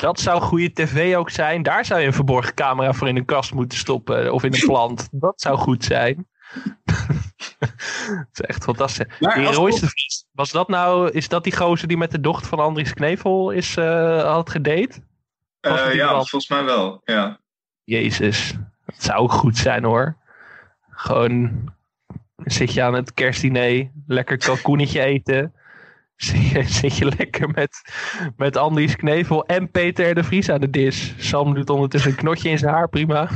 Dat zou goede tv ook zijn. Daar zou je een verborgen camera voor in een kast moeten stoppen. Of in een plant. Dat zou goed zijn. Het is echt fantastisch. Maar Die als- Royce de Vries, was dat nou, is dat die gozer die met de dochter van Andries Knevel is, eh, had gedate? Eh, ja, wel? volgens mij wel. Ja. Jezus, dat zou ook goed zijn hoor. Gewoon zit je aan het kerstdiner, lekker kalkoenetje eten. Zit je, lekker met, met Andries Knevel en Peter de Vries aan de dis. Sam doet ondertussen een knotje in zijn haar, prima.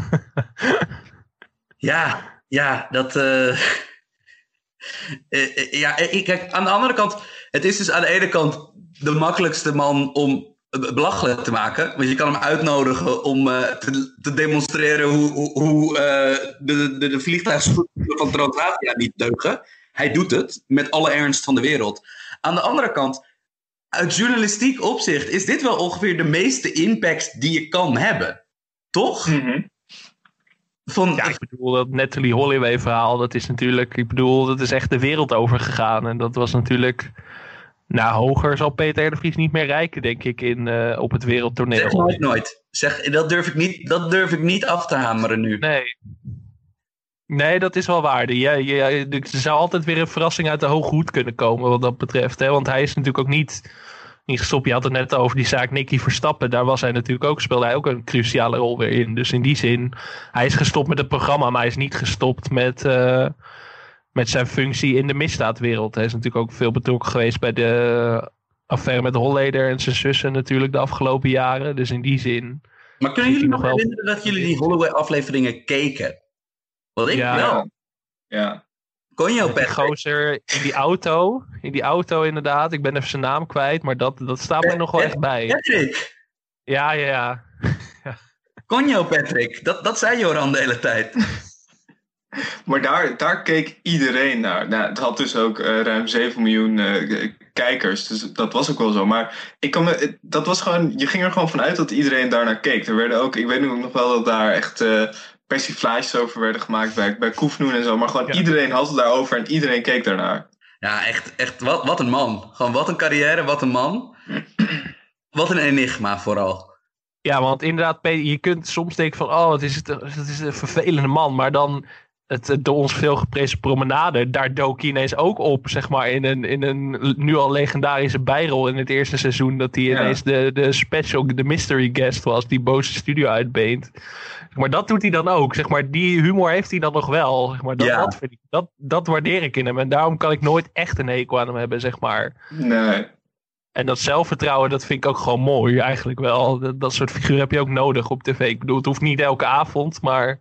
Ja, ja, dat. eh, eh, eh, ja, kijk, aan de andere kant, het is dus aan de ene kant de makkelijkste man om belachelijk te maken. Want je kan hem uitnodigen om te, demonstreren hoe, hoe, hoe de, de, de van Transavia niet deugen. Hij doet het met alle ernst van de wereld. Aan de andere kant, uit journalistiek opzicht is dit wel ongeveer de meeste impact die je kan hebben. Toch? Mhm. Van, Ja, ik bedoel, dat Natalie Holloway verhaal, dat is natuurlijk, ik bedoel, dat is echt de wereld over gegaan. En dat was natuurlijk, nou, hoger zal Peter R. de Vries niet meer rijken, denk ik, in, eh, op het wereldtoneel. Zeg nooit nooit. Zeg, dat, durf ik niet, dat durf ik niet af te hameren nu. Nee. Nee, dat is wel waar. Ja, ja, er zou altijd weer een verrassing uit de hoge hoed kunnen komen wat dat betreft. Hè? Want hij is natuurlijk ook niet, niet gestopt. Je had het net over die zaak Nicky Verstappen. Daar was hij natuurlijk ook, speelde hij ook een cruciale rol weer in. Dus in die zin, hij is gestopt met het programma, maar hij is niet gestopt met, eh, met zijn functie in de misdaadwereld. Hij is natuurlijk ook veel betrokken geweest bij de affaire met Holleder en zijn zussen natuurlijk de afgelopen jaren. Dus in die zin. Maar kunnen jullie nog herinneren dat jullie die Holloway-afleveringen keken? Want ik Ja. wel. Ja. Kon je Die Patrick? gozer in die auto. In die auto inderdaad. Ik ben even zijn naam kwijt. Maar dat, dat staat me nog wel echt bij. Patrick! Ja, ja, ja. Conjo Patrick, dat, dat zei Joran de hele tijd. Maar daar, daar keek iedereen naar. Nou, het had dus ook eh, ruim 7 miljoen eh, kijkers. Dus dat was ook wel zo. Maar ik kan me, dat was gewoon, je ging er gewoon vanuit dat iedereen daarnaar keek. Er werden ook, ik weet nu nog wel dat daar echt eh persiflages over werden gemaakt bij, bij Koefnoen en zo. Maar gewoon Ja. iedereen had het daarover en iedereen keek daarnaar. Ja, echt, echt wat, wat een man. Gewoon wat een carrière, wat een man. Wat een enigma vooral. Ja, want inderdaad, je kunt soms denken van... Oh, het is, het, het is een vervelende man. Maar dan het, door ons veel geprezen promenade... Daar dook hij ineens ook op, zeg maar... In een, in een nu al legendarische bijrol in het eerste seizoen... Dat hij Ja. ineens de, de special, de mystery guest was... Die boze studio uitbeent. Maar dat doet hij dan ook. Zeg maar, die humor heeft hij dan nog wel. Zeg maar, dat, Ja. dat, vind ik, dat, dat waardeer ik in hem. En daarom kan ik nooit echt een hekel aan hem hebben, zeg maar. Nee. En dat zelfvertrouwen, dat vind ik ook gewoon mooi, eigenlijk wel. Dat, dat soort figuren heb je ook nodig op tv. Ik bedoel, het hoeft niet elke avond, maar...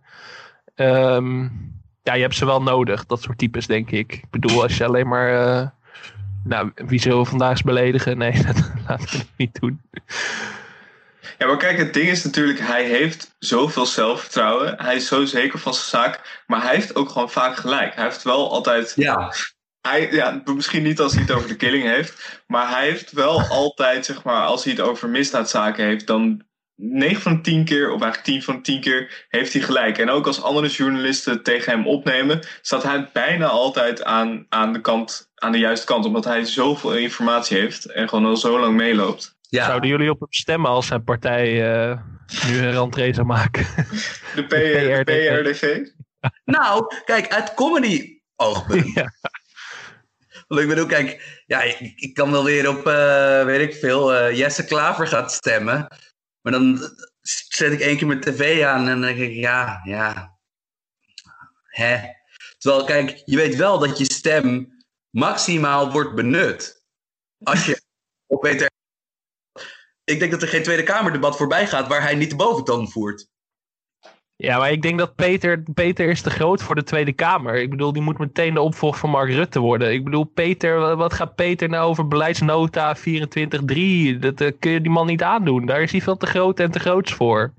ehm, ja, je hebt ze wel nodig, dat soort types, denk ik. Ik bedoel, als je alleen maar... eh, nou, wie zullen we vandaag eens beledigen? Nee, dat laten we het niet doen. Ja, maar kijk, het ding is natuurlijk, hij heeft zoveel zelfvertrouwen. Hij is zo zeker van zijn zaak. Maar hij heeft ook gewoon vaak gelijk. Hij heeft wel altijd. Ja. Hij, ja, misschien niet als hij het over de killing heeft. Maar hij heeft wel altijd, zeg maar, als hij het over misdaadzaken heeft, dan 9 van 10 keer, of eigenlijk 10 van 10 keer, heeft hij gelijk. En ook als andere journalisten tegen hem opnemen, staat hij bijna altijd aan, aan, de, kant, aan de juiste kant. Omdat hij zoveel informatie heeft en gewoon al zo lang meeloopt. Ja. Zouden jullie op hem stemmen als zijn partij eh, nu een rentree zou maken? De, P- de PRDV? Nou, kijk, uit comedy oogpunt. Ja. Want ik bedoel, kijk, ja, ik, ik kan wel weer op, eh, weet ik veel, eh, Jesse Klaver gaat stemmen. Maar dan zet ik één keer mijn tv aan en dan denk ik, ja, ja. Hè? Terwijl, kijk, je weet wel dat je stem maximaal wordt benut. Als je op Peter... Ik denk dat er geen Tweede Kamerdebat voorbij gaat waar hij niet de boventoon voert. Ja, maar ik denk dat Peter, Peter is te groot voor de Tweede Kamer. Ik bedoel, die moet meteen de opvolger van Mark Rutte worden. Ik bedoel, Peter, wa- wat gaat Peter nou over beleidsnota 24-3? Dat eh, kun je die man niet aandoen. Daar is hij veel te groot en te groots voor.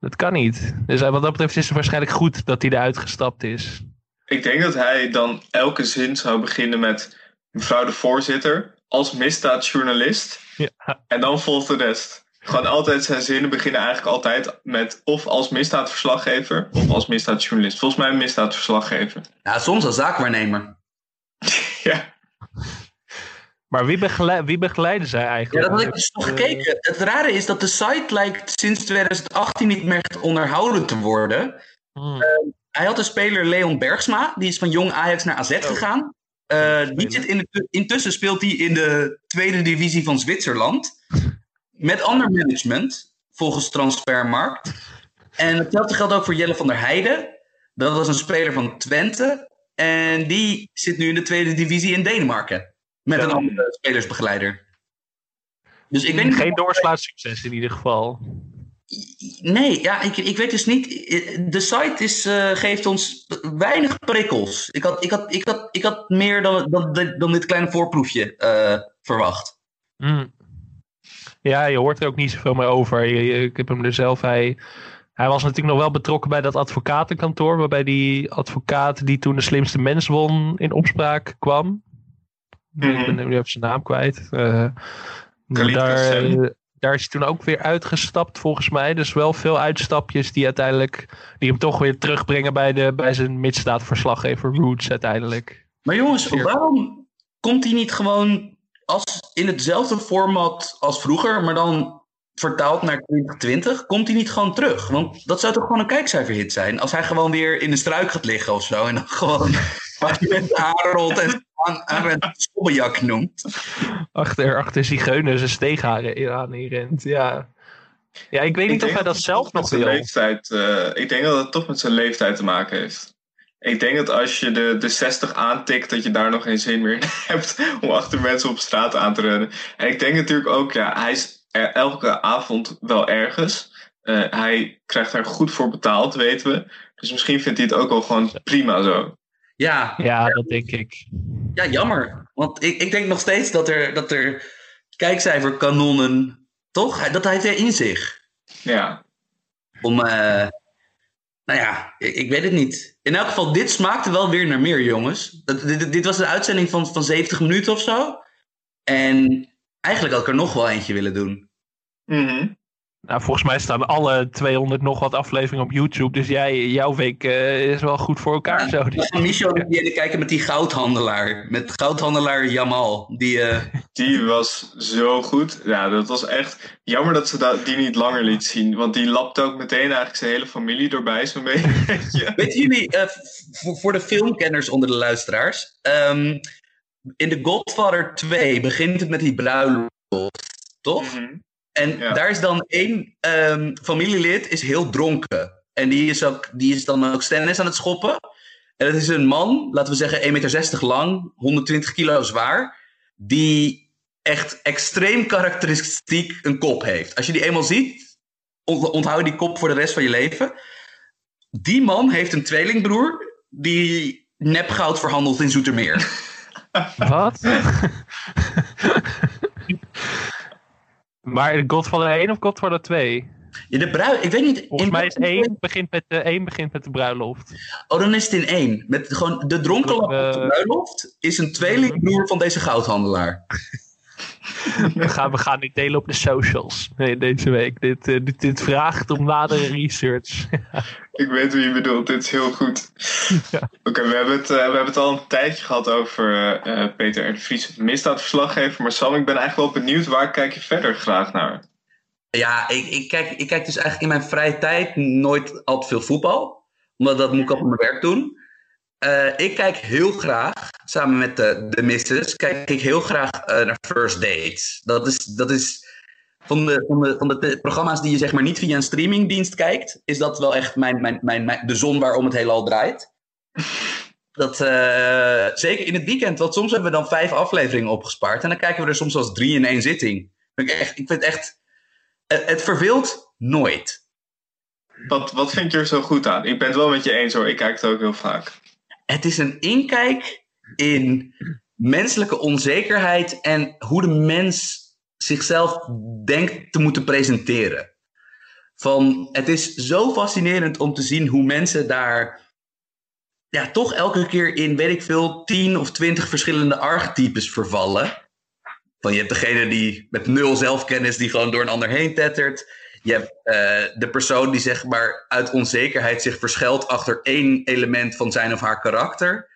Dat kan niet. Dus wat dat betreft is het waarschijnlijk goed dat hij eruit gestapt is. Ik denk dat hij dan elke zin zou beginnen met mevrouw de voorzitter als misdaadjournalist. Ja. En dan volgt de rest. Gewoon altijd zijn zinnen beginnen eigenlijk altijd met of als misdaadverslaggever of als misdaadjournalist. Volgens mij een misdaadverslaggever. Ja, soms als zaakwaarnemer. Ja, Maar wie, begeleid, wie begeleiden zij Ja, eigenlijk? dat had ik dus nog gekeken. Het rare is dat de site lijkt sinds 2018 niet meer onderhouden te worden. Hmm. Hij had de speler Leon Bergsma, die is van jong Ajax naar AZ gegaan. Eh, die zit in de, intussen speelt hij in de tweede divisie van Zwitserland. Met ander management, volgens Transfermarkt. En hetzelfde geldt ook voor Jelle van der Heijden. Dat was een speler van Twente. En die zit nu in de tweede divisie in Denemarken. Met een andere spelersbegeleider. Dus ik weet Geen doorslaatsucces in ieder geval. Nee, ja, ik, ik weet dus niet. De site is, eh, geeft ons weinig prikkels. Ik had, ik had, ik had, ik had meer dan, dan, dan dit kleine voorproefje eh, verwacht. Hmm. Ja, je hoort er ook niet zoveel meer over. Je- je- Ik heb hem er zelf. Hij, hij was natuurlijk nog wel betrokken bij dat advocatenkantoor. Waarbij die advocaat die toen de slimste mens won in opspraak kwam. Ik ben nu even zijn naam kwijt. Eh, daar, Qassem. daar is hij toen ook weer uitgestapt volgens mij. Dus wel veel uitstapjes die uiteindelijk. die hem toch weer terugbrengen bij, de, bij zijn misdaadverslaggever Roots uiteindelijk. Maar jongens, waarom komt hij niet gewoon als in hetzelfde format als vroeger, maar dan vertaald naar 2020? Komt hij niet gewoon terug? Want dat zou toch gewoon een kijkcijferhit zijn? Als hij gewoon weer in de struik gaat liggen of zo en dan gewoon met aanrolt en aan, aan een noemt. Achter, achter zigeuners zijn steegharen aan in rent. Ja. ja, ik weet niet of hij dat zelf nog wil. leeftijd. eh, ik denk dat het toch met zijn leeftijd te maken heeft. Ik denk dat als je de, de 60 aantikt, dat je daar nog geen zin meer in hebt om achter mensen op straat aan te rennen. En ik denk natuurlijk ook, ja, hij is er elke avond wel ergens. Eh, hij krijgt daar goed voor betaald, weten we. Dus misschien vindt hij het ook wel gewoon prima zo. Ja, Ja, dat denk ik. ja jammer. Want ik, ik denk nog steeds dat er, dat er kijkcijferkanonnen, toch? Hij- Dat heeft hij in zich. Ja, Om, eh, nou ja, ik, ik weet het niet. In elk geval, dit smaakte wel weer naar meer, jongens. Dat, dit, dit was een uitzending van, van 70 minuten of zo. En eigenlijk had ik er nog wel eentje willen doen. Mhm. Nou, volgens mij staan alle 200 nog wat afleveringen op YouTube. Dus jij, jouw week eh, is wel goed voor elkaar zo. Dus- Van Michel die kijken met die goudhandelaar. Met goudhandelaar Jamal. Die, eh, die was zo goed. Ja, dat was echt jammer dat ze dat, die niet langer liet zien. Want die lapte ook meteen eigenlijk zijn hele familie erbij, zo'n beetje. Weten jullie, eh, voor, voor de filmkenners onder de luisteraars. ehm, in The Godfather 2 begint het met die bruiloft, toch? Mhm. En Ja. daar is dan één ehm, familielid is heel dronken. En die is, ook, die is dan ook stennis aan het schoppen. En dat is een man, laten we zeggen 1,60 meter lang, 120 kilo zwaar. Die echt extreem karakteristiek een kop heeft. Als je die eenmaal ziet, ont- onthoud je die kop voor de rest van je leven. Die man heeft een tweelingbroer die nepgoud verhandelt in Zoetermeer. Wat? Maar Godfather 1 of Godfather 2? Ja, de brui, ik weet niet. Volgens in mij is welke- 1 begint, met de, 1 begint met de bruiloft. Oh, dan is het in één. Met gewoon de dronkenlap op de Eh, bruiloft is een tweelingbroer van deze goudhandelaar. We gaan, we gaan niet delen op de socials nee, deze week. Dit, eh, dit, dit vraagt om nadere research. Ik weet wie je bedoelt, dit is heel goed. Oké, we, hebben het, eh, we hebben het al een tijdje gehad over eh, eh, Peter R. de Vries, misdaadverslaggever. Maar Sam, ik ben eigenlijk wel benieuwd, waar kijk je verder graag naar? Ja, ik, ik, kijk, ik kijk dus eigenlijk in mijn vrije tijd nooit al te veel voetbal. Omdat dat moet ik op mijn werk doen. Eh, ik kijk heel graag, samen met de, de missus, kijk ik heel graag eh, naar First Dates. Dat is, dat is van, de, van, de, van de programma's die je zeg maar niet via een streamingdienst kijkt, is dat wel echt mijn, mijn, mijn, mijn, de zon waarom het heelal draait. Dat, eh, zeker in het weekend, want soms hebben we dan vijf afleveringen opgespaard. En dan kijken we er soms als drie in één zitting. Ik, echt, ik vind echt. Het, het verveelt nooit. Wat, wat vind je er zo goed aan? Ik ben het wel met je eens hoor, ik kijk het ook heel vaak. Het is een inkijk in menselijke onzekerheid en hoe de mens zichzelf denkt te moeten presenteren. Van, het is zo fascinerend om te zien hoe mensen daar ja, toch elke keer in, weet ik veel, tien of twintig verschillende archetypes vervallen. Van je hebt degene die met nul zelfkennis die gewoon door een ander heen tettert. Je hebt eh, de persoon die zeg maar uit onzekerheid zich verschuilt achter één element van zijn of haar karakter.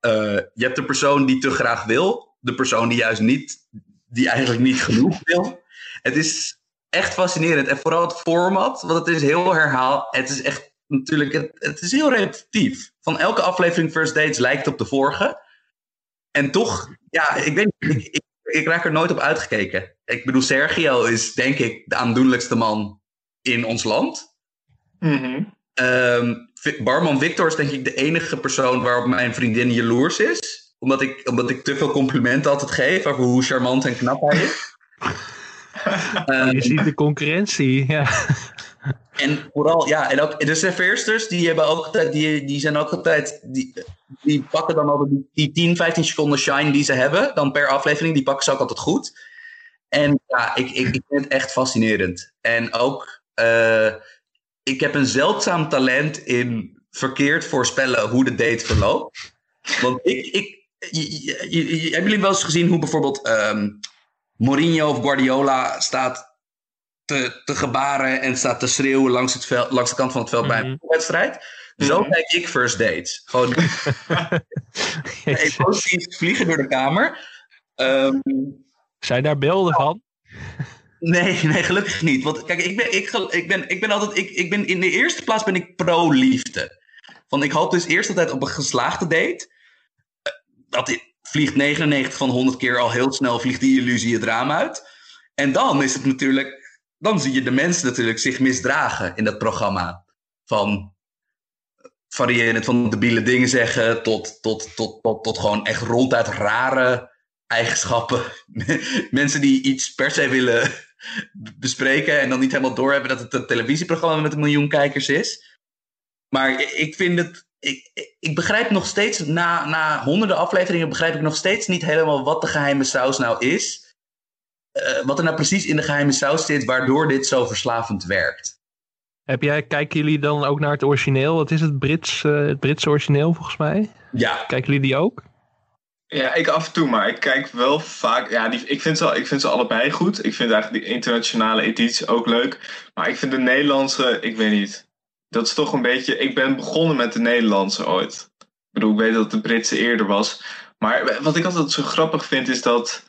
Eh, je hebt de persoon die te graag wil. De persoon die juist niet, die eigenlijk niet genoeg wil. Het is echt fascinerend. En vooral het format, want het is heel herhaal. Het is echt natuurlijk, het, het is heel repetitief. Van elke aflevering First Dates lijkt op de vorige. En toch, ja, ik weet ik, ik, ik raak er nooit op uitgekeken. Ik bedoel, Sergio is denk ik de aandoenlijkste man in ons land. Mhm. Ehm, Barman Victor is denk ik de enige persoon waarop mijn vriendin jaloers is. Omdat ik, omdat ik te veel complimenten altijd geef over hoe charmant en knap hij is. Ehm, Je ziet de concurrentie. Ja. en vooral, ja, en ook de serveersters, die, hebben ook die, die zijn ook altijd, die, die pakken dan altijd die, die 10, 15 seconden shine die ze hebben, dan per aflevering, die pakken ze ook altijd goed. En ja, ik, ik, ik vind het echt fascinerend. En ook, eh, ik heb een zeldzaam talent in verkeerd voorspellen hoe de date verloopt. Want ik, ik hebben jullie wel eens gezien hoe bijvoorbeeld ehm, Mourinho of Guardiola staat te, te gebaren en staat te schreeuwen langs, het veld, langs de kant van het veld bij Mhm. een wedstrijd? Zo kijk ik first dates. Gewoon emoties vliegen door de kamer. Ehm, Zijn daar beelden van? Nee, nee, gelukkig niet. Want kijk, ik ben, ik, ik ben, ik ben altijd. Ik, ik ben, in de eerste plaats ben ik pro-liefde. Want ik hoop dus eerst altijd op een geslaagde date. Eh, Dat vliegt 99 van 100 keer al heel snel vliegt die illusie het raam uit. En dan is het natuurlijk. Dan zie je de mensen natuurlijk zich misdragen in dat programma. Van variërend van debiele dingen zeggen tot, tot, tot, tot, tot gewoon echt ronduit rare eigenschappen. Mensen die iets per se willen bespreken en dan niet helemaal doorhebben dat het een televisieprogramma met een miljoen kijkers is. Maar ik vind het. Ik, ik- begrijp nog steeds, na, na honderden afleveringen, begrijp ik nog steeds niet helemaal wat de geheime saus nou is. Eh, wat er nou precies in de geheime saus zit, waardoor dit zo verslavend werkt. Heb jij, kijken jullie dan ook naar het origineel? Wat is het Brits, eh, het Britse origineel volgens mij? Ja, Kijken jullie die ook? Ja, ik af en toe, maar ik kijk wel vaak. Ja, die, ik, vind ze, ik vind ze allebei goed. Ik vind eigenlijk die internationale editie ook leuk. Maar ik vind de Nederlandse, ik weet niet. Dat is toch een beetje. Ik ben begonnen met de Nederlandse ooit. Ik bedoel, ik weet dat de Britse eerder was. Maar wat ik altijd zo grappig vind is dat.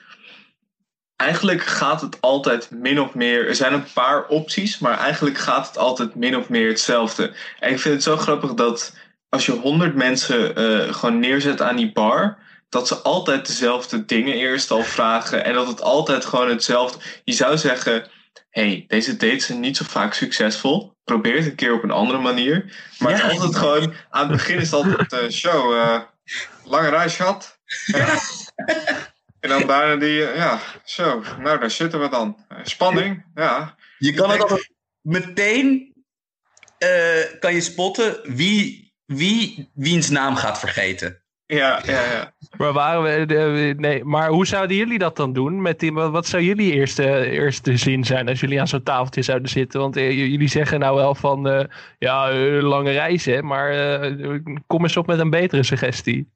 Eigenlijk gaat het altijd min of meer. Er zijn een paar opties, maar eigenlijk gaat het altijd min of meer hetzelfde. En ik vind het zo grappig dat als je honderd mensen eh, gewoon neerzet aan die bar dat ze altijd dezelfde dingen eerst al vragen. En dat het altijd gewoon hetzelfde. Je zou zeggen: hey, deze dates zijn niet zo vaak succesvol. Probeer het een keer op een andere manier. Maar Ja. altijd gewoon. Aan het begin is het altijd: eh, show, eh, lange reis gehad. Ja. En dan daarna die, eh, ja, zo, nou daar zitten we dan. Eh, Spanning, ja. Je kan het altijd meteen eh, kan je spotten wie, wie wiens naam gaat vergeten. Ja, ja, ja. Maar, waren we, de- nee, maar hoe zouden jullie dat dan doen? Met die, wat wat zou jullie eerste, eerste zin zijn als jullie aan zo'n tafeltje zouden zitten? Want jullie zeggen nou wel van, eh, ja, lange reizen, maar eh, kom eens op met een betere suggestie.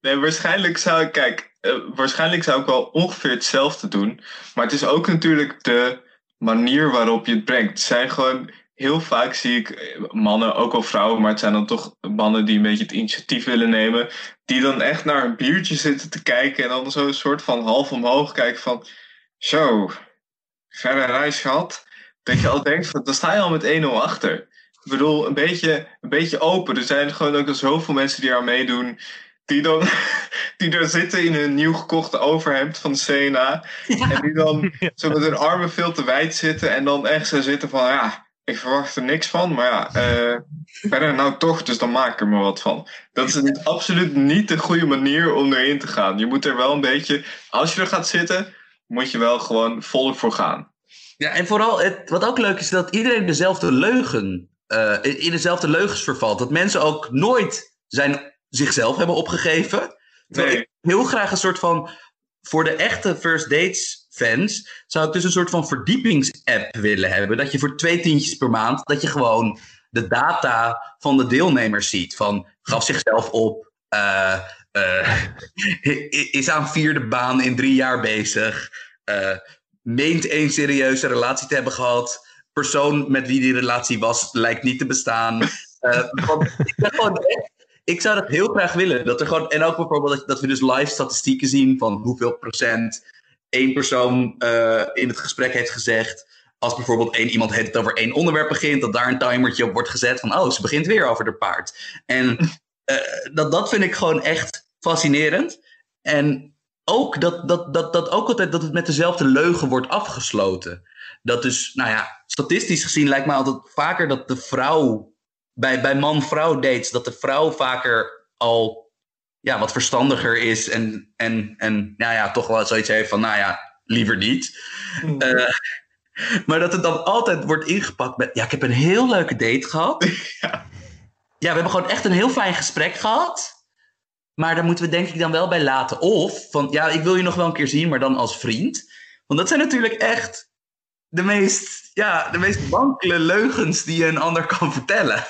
Nee, waarschijnlijk zou ik, kijk, eh, waarschijnlijk zou ik wel ongeveer hetzelfde doen. Maar het is ook natuurlijk de manier waarop je het brengt. Het zijn gewoon, heel vaak zie ik eh, mannen, ook wel vrouwen, maar het zijn dan toch mannen die een beetje het initiatief willen nemen. Die dan echt naar een biertje zitten te kijken en dan zo een soort van half omhoog kijken van, zo, verre reis gehad. Dat je al denkt, van, dan sta je al met 1-0 achter. Ik bedoel, een beetje, een beetje open. Er zijn gewoon ook al zoveel mensen die aan meedoen. Die dan die er zitten in hun nieuw gekochte overhemd van de CNA. En die dan zo met hun armen veel te wijd zitten. En dan echt zo zitten van ja, ik verwacht er niks van. Maar ja, eh verder nou toch, dus dan maak ik er maar wat van. Dat is absoluut niet de goede manier om erin te gaan. Je moet er wel een beetje, als je er gaat zitten, moet je wel gewoon volop voor gaan. Ja, en vooral, het, wat ook leuk is, dat iedereen dezelfde leugen, eh, in in dezelfde leugens vervalt. Dat mensen ook nooit zijn, zichzelf hebben opgegeven. Terwijl Nee. ik heel graag een soort van, voor de echte first dates fans, zou ik dus een soort van verdiepingsapp willen hebben. Dat je voor twee tientjes per maand, dat je gewoon de data van de deelnemers ziet. Van, gaf zichzelf op, eh, eh, is aan vierde baan in drie jaar bezig. eh, meent één serieuze relatie te hebben gehad. Persoon met wie die relatie was, lijkt niet te bestaan. Want ik, ben gewoon echt- ik zou dat heel graag willen. Dat er gewoon, en ook bijvoorbeeld dat, dat we dus live statistieken zien van hoeveel procent één persoon eh, in het gesprek heeft gezegd. Als bijvoorbeeld één iemand het over één onderwerp begint, dat daar een timertje op wordt gezet van oh, ze begint weer over de paard. En eh, dat, dat vind ik gewoon echt fascinerend. En ook dat, dat, dat, dat ook altijd dat het met dezelfde leugen wordt afgesloten. Dat dus, nou ja, statistisch gezien lijkt mij altijd vaker dat de vrouw bij, bij man-vrouw dates, dat de vrouw vaker al ja, wat verstandiger is en, en, en nou ja, toch wel zoiets heeft van, nou ja, liever niet. Eh, maar dat het dan altijd wordt ingepakt met, ja, ik heb een heel leuke date gehad. Ja. Ja, we hebben gewoon echt een heel fijn gesprek gehad. Maar daar moeten we denk ik dan wel bij laten. Of van, ja, ik wil je nog wel een keer zien, maar dan als vriend. Want dat zijn natuurlijk echt de meest, ja, de meest wankele leugens die je een ander kan vertellen.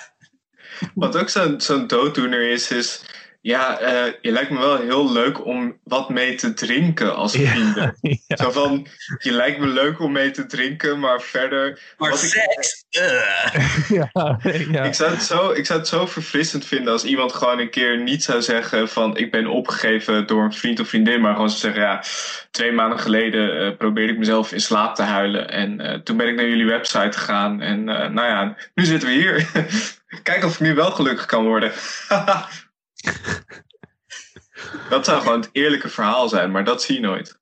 Wat ook zo'n zo'n dooddoener is, is... Ja, eh, je lijkt me wel heel leuk om wat mee te drinken als vrienden. Ja. Zo van, je lijkt me leuk om mee te drinken, maar verder... Maar wat ik- seks. Ja, ja. Ik zou, het zo, ik zou het zo verfrissend vinden als iemand gewoon een keer niet zou zeggen van ik ben opgegeven door een vriend of vriendin, maar gewoon zou zeggen ja, twee maanden geleden eh, probeerde ik mezelf in slaap te huilen en eh, toen ben ik naar jullie website gegaan en eh, nou ja, nu zitten we hier. Kijk of ik nu wel gelukkig kan worden. dat zou gewoon het eerlijke verhaal zijn, maar dat zie je nooit.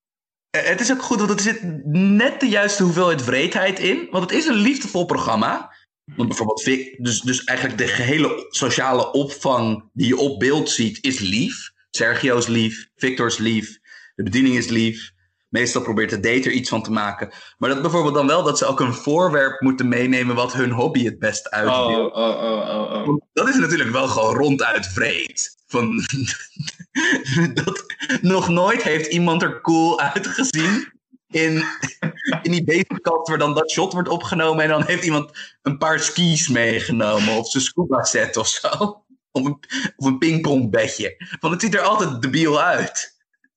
Eh, Het is ook goed, want er zit net de juiste hoeveelheid vreedheid in. Want het is een liefdevol programma. Want bijvoorbeeld, Vic- dus, dus eigenlijk de gehele sociale opvang die je op beeld ziet, is lief. Sergio is lief, Victor is lief, de bediening is lief. Meestal probeert de date er iets van te maken. Maar dat bijvoorbeeld dan wel dat ze ook een voorwerp moeten meenemen wat hun hobby het best Oh, uitbeeldt. oh, oh, oh, oh. Want dat is natuurlijk wel gewoon ronduit vreed. Van, dat, nog nooit heeft iemand er cool uitgezien. In, in die bezigkast waar dan dat shot wordt opgenomen. En dan heeft iemand een paar skis meegenomen. Of zijn scuba set of zo. Of een, of een pingpongbedje. Want het ziet er altijd debiel uit.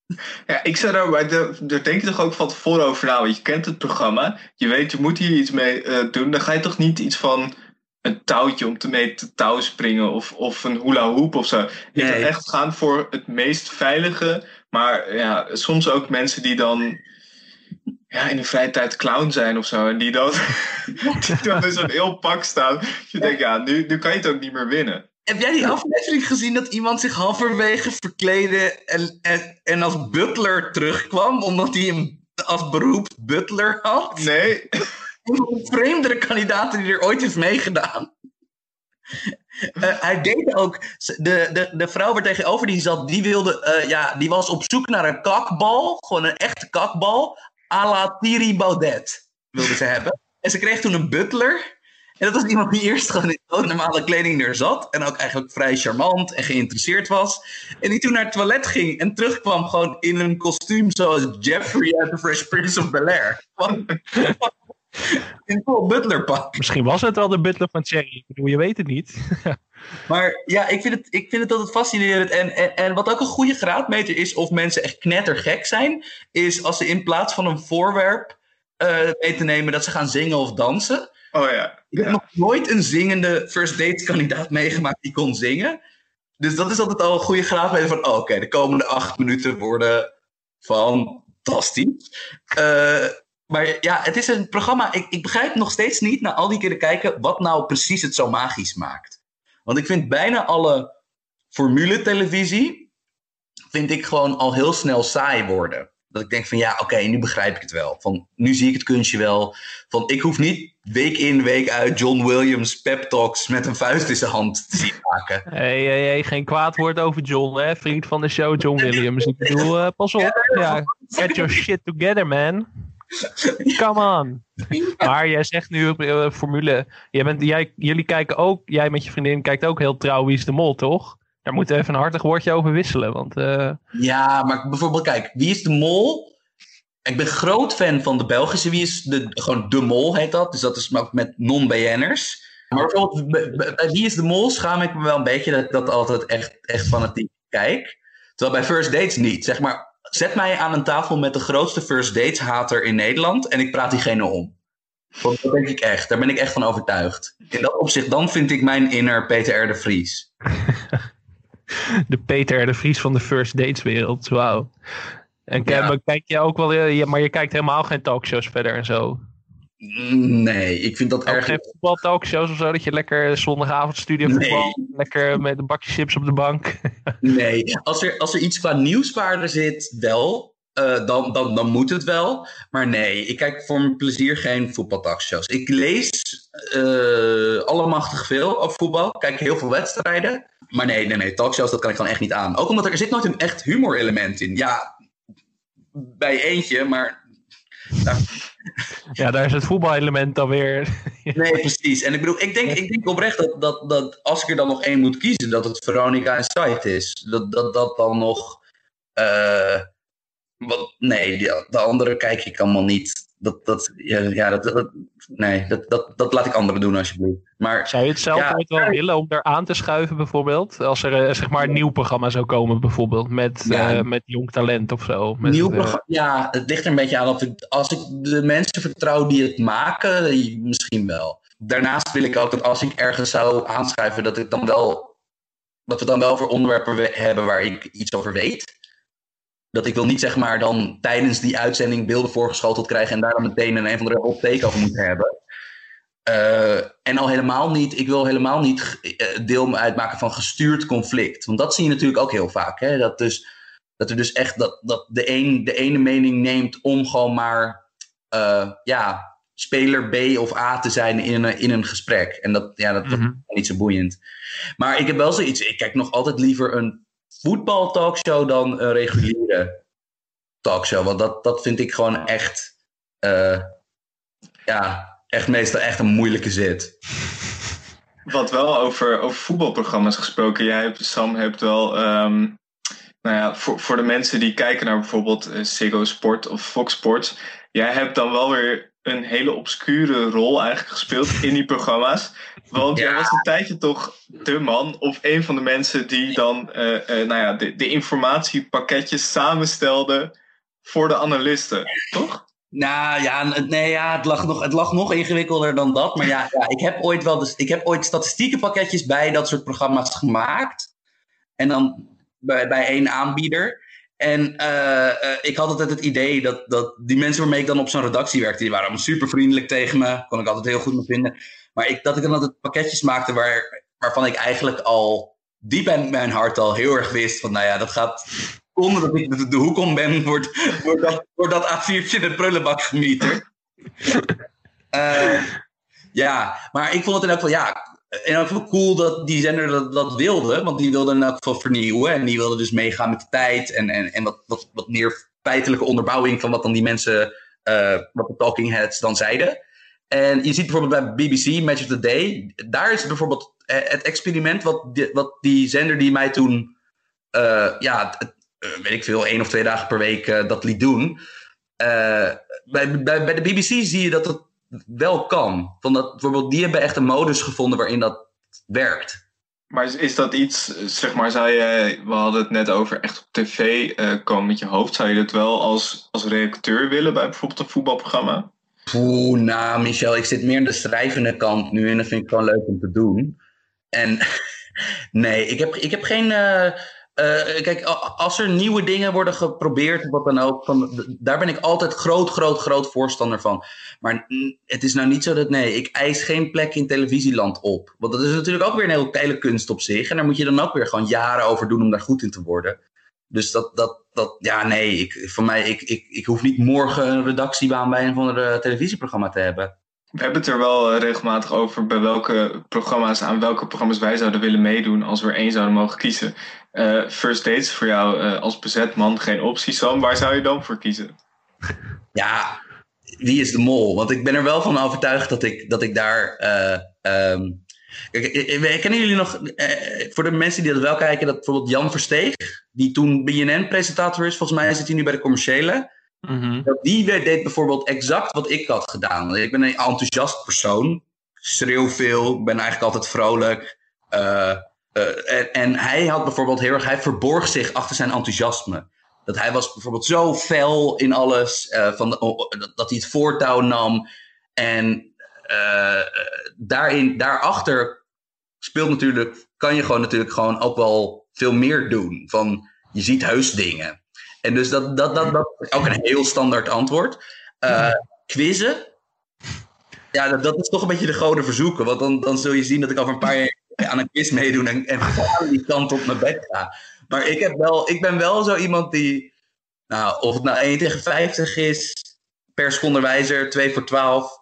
Ja, ik zou daar, maar daar daar denk je toch ook van tevoren over na. Want je kent het programma. Je weet, je moet hier iets mee eh, doen. Dan ga je toch niet iets van een touwtje om te mee te touw springen. Of, of een hula hoop of zo. Je Nee. moet echt gaan voor het meest veilige. Maar ja, soms ook mensen die dan ja, in de vrije tijd clown zijn of zo. En die dan, die dan in zo'n heel pak staan. Je denkt, ja, nu, nu kan je het ook niet meer winnen. Heb jij die aflevering gezien dat iemand zich halverwege verkleedde en, en, en als butler terugkwam? Omdat hij hem als beroep butler had? Nee, Een van de vreemdere kandidaten die er ooit heeft meegedaan. Eh, hij deed ook. De, de, de vrouw waar tegenover die zat, die, wilde, eh, ja, die was op zoek naar een kakbal. Gewoon een echte kakbal. à la Thierry Baudet wilde ze hebben. En ze kreeg toen een butler. En dat was iemand die eerst gewoon in normale kleding er zat. En ook eigenlijk vrij charmant en geïnteresseerd was. En die toen naar het toilet ging en terugkwam gewoon in een kostuum zoals Jeffrey uit The Fresh Prince of Bel-Air. In vol butlerpak. Misschien was het wel de butler van Cherry. Ik bedoel, je weet het niet. Maar ja, ik vind het, ik vind het altijd fascinerend. En, en, en wat ook een goede graadmeter is of mensen echt knettergek zijn, is als ze in plaats van een voorwerp eh mee te nemen dat ze gaan zingen of dansen. Oh ja. Ik heb nog nooit een zingende first date kandidaat meegemaakt die kon zingen. Dus dat is altijd al een goede graadmeter van, oh, oké, de komende acht minuten worden fantastisch. Eh, maar ja, het is een programma, ik, ik begrijp nog steeds niet, na al die keren kijken, wat nou precies het zo magisch maakt. Want ik vind bijna alle formule-televisie, vind ik gewoon al heel snel saai worden. Dat ik denk van ja, oké, nu begrijp ik het wel. Van nu zie ik het kunstje wel. Van ik hoef niet week in, week uit John Williams pep talks met een vuist in zijn hand te zien maken. Hey, hey, geen kwaad woord over John, hè? vriend van de show, John Williams. Ik bedoel, eh, pas op. Ja, get your shit together, man. Come on. Maar jij zegt nu op eh, formule. Jij bent, jij, jullie kijken ook, jij met je vriendin kijkt ook heel trouw Wie de Mol, toch? Daar moeten we even een hartig woordje over wisselen. Want eh, Ja, maar bijvoorbeeld kijk, Wie is de Mol? Ik ben groot fan van de Belgische Wie is de, gewoon de Mol heet dat. Dus dat is met non-BN'ers. Maar bij Wie is de Mol schaam ik me wel een beetje dat ik dat altijd echt, echt fanatiek kijk. Terwijl bij First Dates niet. Zeg maar, zet mij aan een tafel met de grootste First Dates hater in Nederland en ik praat diegene om. Want dat denk ik echt. Daar ben ik echt van overtuigd. In dat opzicht, dan vind ik mijn inner Peter R. de Vries. de Peter de Vries van de First Dates wereld. Wauw. En kijk, Ja. maar kijk je ook wel, eh, ja, maar je kijkt helemaal geen talkshows verder en zo. Nee, ik vind dat Ook erg. geen voetbaltalkshows of zo, dat je lekker zondagavond studio voetbal, lekker met een bakje chips op de bank. Nee, als er, als er iets qua nieuwswaarde zit, wel. eh, dan, dan, dan moet het wel. Maar nee, ik kijk voor mijn plezier geen voetbaltalkshows. Ik lees eh allemachtig veel over voetbal. Kijk heel veel wedstrijden. Maar nee, nee, nee, talkshows, dat kan ik gewoon echt niet aan. Ook omdat er, er zit nooit een echt humorelement in. Ja, bij eentje, maar... nou, Ja, daar is het voetbalelement dan weer. Nee, precies. En ik bedoel, ik denk, ik denk oprecht dat, dat, dat als ik er dan nog één moet kiezen, dat het Veronica en Sight is. Dat dat, dat dan nog. eh, wat, nee, de andere kijk ik allemaal niet. Dat, dat, ja, ja, dat, dat, nee, dat, dat, dat laat ik anderen doen alsjeblieft. Maar, Zou je het zelf Ja, ooit wel willen om er aan te schuiven, bijvoorbeeld? Als er eh, zeg maar een nieuw programma zou komen, bijvoorbeeld, met, Ja. eh, met jong talent of zo. Met, nieuw eh, programma, ja, het ligt er een beetje aan of ik, als ik de mensen vertrouw die het maken, misschien wel. Daarnaast wil ik ook dat als ik ergens zou aanschrijven, dat ik dan wel, dat we dan wel voor onderwerpen we- hebben waar ik iets over weet. Dat ik wil niet zeg maar dan tijdens die uitzending beelden voorgeschoteld krijgen en daar dan meteen een, een of andere hot take over moeten hebben. Eh, en al helemaal niet, ik wil helemaal niet eh, deel uitmaken van gestuurd conflict. Want dat zie je natuurlijk ook heel vaak. Hè? Dat, dus, dat er dus echt dat, dat de, een, de ene mening neemt om gewoon maar eh, ja, speler B of A te zijn in een, in een gesprek. En dat, ja, dat, dat is niet zo boeiend. Maar ik heb wel zoiets, ik kijk nog altijd liever een voetbaltalkshow dan een reguliere talkshow. Want dat, dat vind ik gewoon echt, eh, ja, echt meestal echt een moeilijke zit. Wat wel over, over voetbalprogramma's gesproken. Jij hebt, Sam hebt wel. ehm, nou ja, voor, voor de mensen die kijken naar bijvoorbeeld eh, Ziggo Sport of Fox Sports. Jij hebt dan wel weer een hele obscure rol eigenlijk gespeeld in die programma's. Want jij was een tijdje toch de man of een van de mensen die dan eh, eh, nou ja, de, de informatiepakketjes samenstelde voor de analisten, toch? Nou ja, nee, ja het, lag nog, het lag nog ingewikkelder dan dat. Maar ja, ja ik, heb ooit wel dus, ik heb ooit statistiekenpakketjes bij dat soort programma's gemaakt. En dan bij, bij één aanbieder. En eh, eh, ik had altijd het idee dat, dat die mensen waarmee ik dan op zo'n redactie werkte, die waren allemaal super vriendelijk tegen me. Kon ik altijd heel goed mee vinden. Maar ik, dat ik dan altijd pakketjes maakte waar, waarvan ik eigenlijk al diep in mijn hart al heel erg wist van, nou ja, dat gaat zonder dat ik de, de hoek om ben, wordt, wordt, dat, wordt dat A4'tje in de prullenbak gemieterd. Eh, ja, maar ik vond het in elk geval, ja, in elk geval cool dat die zender dat, dat wilde. Want die wilde in elk geval vernieuwen. En die wilde dus meegaan met de tijd. En, en, en wat, wat, wat meer feitelijke onderbouwing van wat dan die mensen, eh, wat de talking heads dan zeiden. En je ziet bijvoorbeeld bij BBC, Match of the Day, daar is bijvoorbeeld eh, het experiment wat die, wat die zender die mij toen, eh, ja, weet ik veel, één of twee dagen per week dat liet doen. Bij, bij, bij de BBC zie je dat het wel kan. Van dat, bijvoorbeeld, die hebben echt een modus gevonden waarin dat werkt. Maar is, is dat iets, zeg maar, je, we hadden het net over echt op tv eh, komen met je hoofd. Zou je dat wel als, als redacteur willen bij bijvoorbeeld een voetbalprogramma? Oeh, nou, Michel, ik zit meer aan de schrijvende kant nu en dat vind ik gewoon leuk om te doen. En nee, ik heb, ik heb geen. eh, eh, kijk, als er nieuwe dingen worden geprobeerd, of wat dan ook, van, daar ben ik altijd groot, groot, groot voorstander van. Maar het is nou niet zo dat, nee, ik eis geen plek in televisieland op. Want dat is natuurlijk ook weer een heel geile kunst op zich. En daar moet je dan ook weer gewoon jaren over doen om daar goed in te worden. Dus dat, dat, dat ja, nee, ik, voor mij, ik, ik, ik hoef niet morgen een redactiebaan bij een van de televisieprogramma te hebben. We hebben het er wel eh, regelmatig over bij welke programma's, aan welke programma's wij zouden willen meedoen als we er één zouden mogen kiezen. Eh, first dates voor jou eh, als bezet man geen optie, Sam. Waar zou je dan voor kiezen? Ja, wie is de mol? Want ik ben er wel van overtuigd dat ik, dat ik daar. ehm, Kijk, kennen jullie nog, voor de mensen die dat wel kijken, dat bijvoorbeeld Jan Versteeg, die toen BNN-presentator is, volgens mij zit hij nu bij de commerciële. Dat Die deed bijvoorbeeld exact wat ik had gedaan. Ik ben een enthousiast persoon. Schreeuw veel. Ben eigenlijk altijd vrolijk. Eh, eh, en, en hij had bijvoorbeeld heel erg... Hij verborg zich achter zijn enthousiasme. Dat hij was bijvoorbeeld zo fel in alles. eh, van oh, dat, hij het voortouw nam. En daarin, daarachter speelt natuurlijk... Kan je gewoon natuurlijk gewoon ook wel veel meer doen. Van, je ziet heus dingen. En dus dat, dat, dat, dat is ook een heel standaard antwoord. Eh quizzen. Ja, dat, dat is toch een beetje de goden verzoeken. Want dan, dan zul je zien dat ik over een paar jaar aan een quiz meedoen en, en die kant op mijn bed ga. Maar ik, heb wel, ik ben wel zo iemand die, nou, of het nou 1 tegen 50 is, per seconderwijzer, 2 voor 12.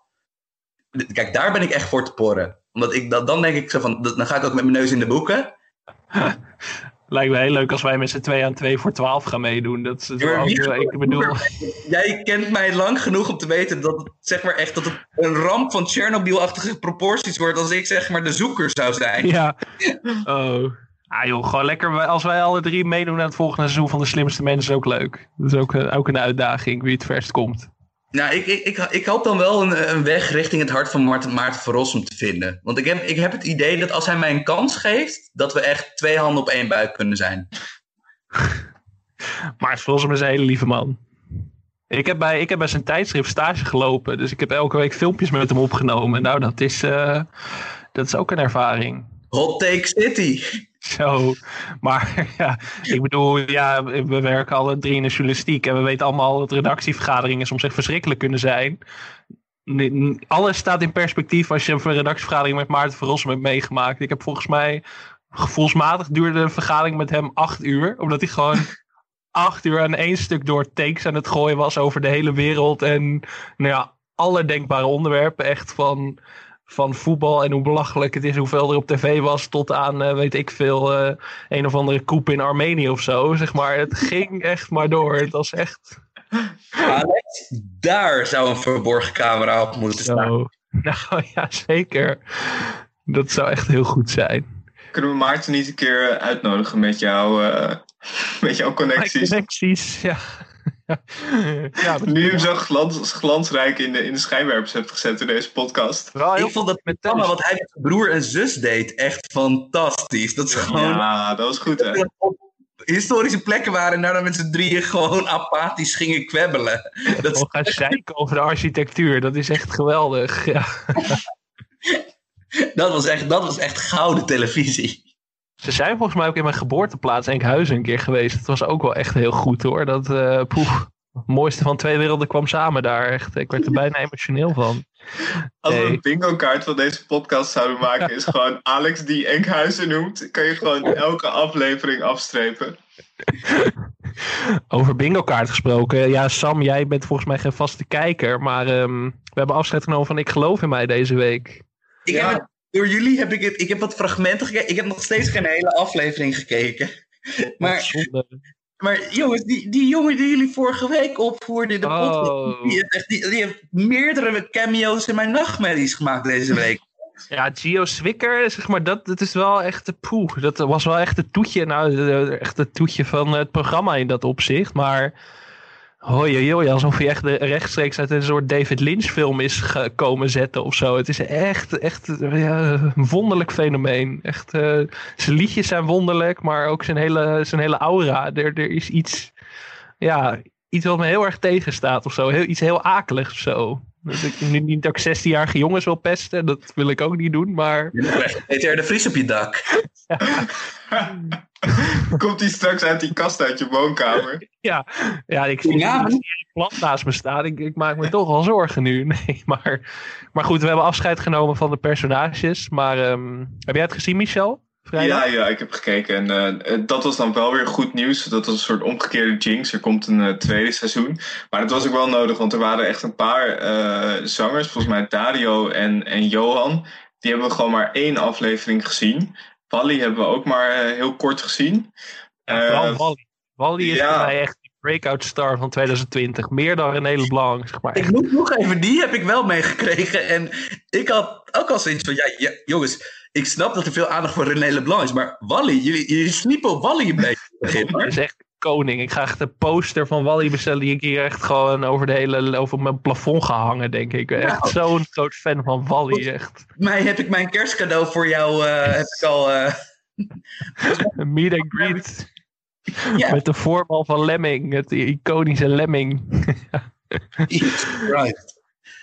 Kijk, daar ben ik echt voor te porren. Omdat ik, dat, dan denk ik zo van, dan ga ik ook met mijn neus in de boeken. Lijkt me heel leuk als wij met z'n twee aan 2 voor 12 gaan meedoen. Dat is Ja, ook, ik bedoel, Jij kent mij lang genoeg om te weten dat het, zeg maar echt, dat het een ramp van Chernobyl-achtige proporties wordt als ik zeg maar de zoeker zou zijn. ja. Oh. Ah joh, gewoon lekker. Als wij alle drie meedoen aan het volgende seizoen van de slimste mensen is ook leuk. Dat is ook, eh, ook een uitdaging wie het verst komt. Nou, ik, ik, ik, ik hoop dan wel een, een weg richting het hart van Maarten, Maarten van Rossum te vinden. Want ik heb, ik heb het idee dat als hij mij een kans geeft, dat we echt twee handen op één buik kunnen zijn. Maar Vlossum is een hele lieve man. Ik heb, bij, ik heb bij zijn tijdschrift stage gelopen. Dus ik heb elke week filmpjes met hem opgenomen. Nou, dat is, eh, dat is ook een ervaring. Hot Take City. Zo, maar ja, ik bedoel, ja, we werken alle drie in de journalistiek en we weten allemaal dat redactievergaderingen soms echt verschrikkelijk kunnen zijn. Alles staat in perspectief als je een redactievergadering met Maarten van Rossum hebt meegemaakt. Ik heb volgens mij, gevoelsmatig duurde een vergadering met hem acht uur, omdat hij gewoon acht uur aan één stuk door takes aan het gooien was over de hele wereld en nou ja, alle denkbare onderwerpen, echt van van voetbal en hoe belachelijk het is, hoeveel er op tv was, tot aan, eh, weet ik veel, eh, een of andere koep in Armenië of zo. Zeg maar, het ging echt maar door. Het was echt Alex, daar zou een verborgen camera op moeten staan. zo. Nou ja, zeker. Dat zou echt heel goed zijn. Kunnen we Maarten niet een keer uitnodigen met, jou, eh, met jouw connecties? Connecties, ja. Ja, Nu je hem zo glans, glansrijk in de, in de schijnwerpers hebt gezet in deze podcast. wel Ik vond dat met tennis. wat hij met zijn broer en zus deed echt fantastisch. Dat is gewoon Ja, dat was goed hè. historische plekken waren en daarna met z'n drieën gewoon apathisch gingen kwebbelen. Dat is gaan zeiken over de architectuur. Dat is echt geweldig. Ja. Dat was echt, dat was echt gouden televisie. Ze zijn volgens mij ook in mijn geboorteplaats Enkhuizen een keer geweest. Het was ook wel echt heel goed hoor. Dat, eh poeh, het mooiste van twee werelden kwam samen daar. Echt, ik werd er bijna emotioneel van. Als we een bingo kaart van deze podcast zouden maken, is gewoon Alex die Enkhuizen noemt. Kan je gewoon elke aflevering afstrepen. Over bingo kaart gesproken. Ja, Sam, jij bent volgens mij geen vaste kijker. Maar ehm, we hebben afscheid genomen van Ik geloof in mij deze week. Ik Ja. heb het- door jullie heb ik het, ik heb wat fragmenten gekeken. Ik heb nog steeds geen hele aflevering gekeken. Maar Maar jongens, die, die jongen die jullie vorige week opvoerden in de Oh. podcast, die, heeft die, die heeft meerdere cameo's in mijn nachtmerries gemaakt deze week. Ja, Gio Swicker, zeg maar, dat, dat is wel echt de poeh. Dat was wel echt het toetje, nou, echt het toetje van het programma in dat opzicht. Maar, hoi, hoi, alsof hij echt rechtstreeks uit een soort David Lynch film is gekomen zetten of zo. Het is echt, echt ja, een wonderlijk fenomeen. Echt, eh, zijn liedjes zijn wonderlijk, maar ook zijn hele, zijn hele aura. Er, er is iets, ja, iets wat me heel erg tegenstaat of zo. Heel, iets heel akeligs of zo. Dat ik, nu niet dat ik 16-jarige jongens wil pesten, dat wil ik ook niet doen, maar... Heeft er de vries op je dak? Komt hij straks uit die kast uit je woonkamer? Ja, ja ik zie Ja, die plant naast me staan. Ik, ik maak me toch wel zorgen nu. Nee, maar, maar goed, we hebben afscheid genomen van de personages. Maar ehm, heb jij het gezien, Michel? Vrijdag? Ja, ja, ik heb gekeken. En eh, dat was dan wel weer goed nieuws. Dat was een soort omgekeerde jinx. Er komt een eh, tweede seizoen. Maar dat was ook wel nodig, want er waren echt een paar eh, zangers. Volgens mij Dario en, en Johan. Die hebben we gewoon maar één aflevering gezien. Wally hebben we ook maar eh, heel kort gezien. Ja, vooral Eh, Wally. Wally is ja. voor mij echt breakout star van 2020. Meer dan René Leblanc, zeg maar. Ik moet nog even, die heb ik wel meegekregen. En ik had ook al zoiets van, ja, ja, jongens, ik snap dat er veel aandacht voor René Leblanc is. Maar Wally, jullie, jullie sniepen op Wally een beetje. Dat is echt koning. Ik ga echt een poster van Wally bestellen die ik hier echt gewoon over, de hele, over mijn plafond gehangen, denk ik. Echt Nou. zo'n groot fan van Wally, echt. Mij heb ik mijn kerstcadeau voor jou, eh, heb ik al... eh, meet and greet. Ja. Met de voorbal van Lemming, het iconische Lemming. right.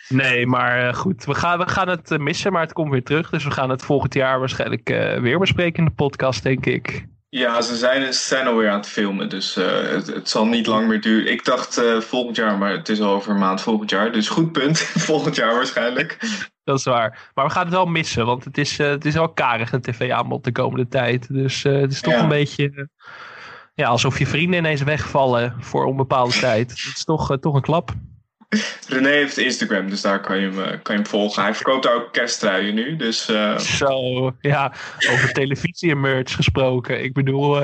Nee, maar eh, goed. We gaan, we gaan het eh, missen, maar het komt weer terug. Dus we gaan het volgend jaar waarschijnlijk eh, weer bespreken in de podcast, denk ik. Ja, ze zijn, ze zijn alweer aan het filmen, dus eh, het, het zal niet lang meer duren. Ik dacht eh, volgend jaar, maar het is al over een maand volgend jaar. Dus goed punt, volgend jaar waarschijnlijk. Dat is waar. Maar we gaan het wel missen, want het is, eh, het is wel karig een tv-aanbod de komende tijd. Dus eh, het is toch Ja. een beetje ja, alsof je vrienden ineens wegvallen voor onbepaalde tijd. Het is toch, eh, toch een klap. René heeft Instagram, dus daar kan je hem, eh, kan je hem volgen. Hij verkoopt daar ook kersttruien nu, dus eh, Zo, ja, over televisie en merch gesproken. Ik bedoel,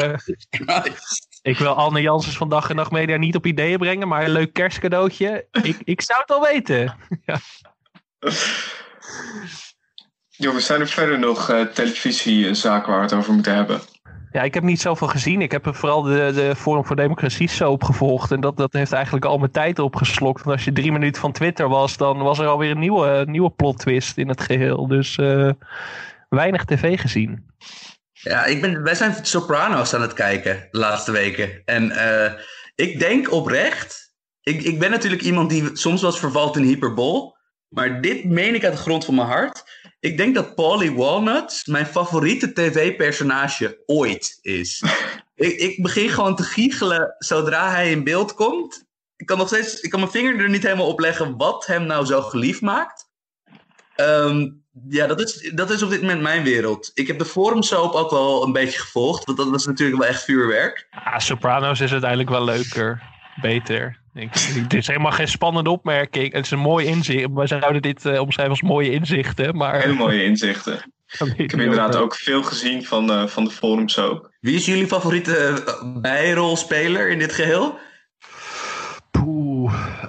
ik wil Anne Janssens van Dag en Nacht Media niet op ideeën brengen, maar een leuk kerstcadeautje, ik, ik zou het al weten. jongens, zijn er verder nog eh, televisiezaken waar we het over moeten hebben? Ja, ik heb niet zoveel gezien. Ik heb vooral de, de Forum voor Democratie soap gevolgd. En dat, dat heeft eigenlijk al mijn tijd opgeslokt. Want als je drie minuten van Twitter was, dan was er alweer een nieuwe, nieuwe plot twist in het geheel. Dus eh, weinig tv gezien. Ja, ik ben, wij zijn Sopranos aan het kijken de laatste weken. En eh, ik denk oprecht. Ik, ik ben natuurlijk iemand die soms wel eens vervalt in hyperbol. Maar dit meen ik uit de grond van mijn hart. Ik denk dat Paulie Walnuts mijn favoriete tv-personage ooit is. ik, ik begin gewoon te giechelen zodra hij in beeld komt. Ik kan nog steeds, ik kan mijn vinger er niet helemaal op leggen wat hem nou zo geliefd maakt. Ehm, ja, dat is, dat is op dit moment mijn wereld. Ik heb de forum soap ook wel een beetje gevolgd, want dat was natuurlijk wel echt vuurwerk. Ah, Sopranos is uiteindelijk wel leuker. Beter. Ik, dit is helemaal geen spannende opmerking. Het is een mooi inzicht. Wij zouden dit eh, omschrijven als mooie inzichten. Maar Hele mooie inzichten. Ik heb inderdaad ook veel gezien van, eh, van de forums ook. Wie is jullie favoriete eh, bijrolspeler in dit geheel?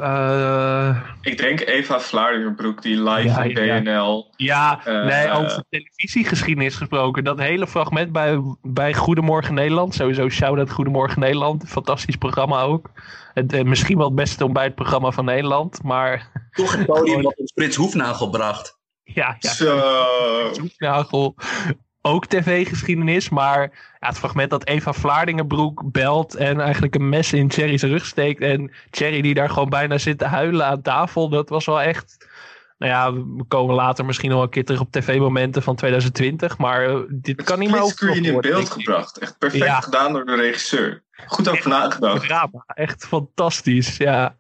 Eh, Ik denk Eva Vlaardingerbroek, die live Ja, in ja. BNL. Ja, Eh, nee, over televisiegeschiedenis gesproken. Dat hele fragment bij, bij Goedemorgen Nederland. Sowieso shout-out Goedemorgen Nederland. Fantastisch programma ook. Het, eh, misschien wel het beste ontbijtprogramma van Nederland. Maar Toch het podium wat ons Frits Hoefnagel bracht. ja, ja Zo. Nagel. Ook tv-geschiedenis, maar ja, het fragment dat Eva Vlaardingenbroek belt en eigenlijk een mes in Thierry's rug steekt. En Thierry die daar gewoon bijna zit te huilen aan tafel. Dat was wel echt. Nou ja, we komen later misschien nog een keer terug op tv-momenten van 2020. Maar eh, dit kan niet meer overtroffen in beeld gebracht. Echt perfect Ja. gedaan door de regisseur. Goed over nagedacht. Drama, echt fantastisch, ja.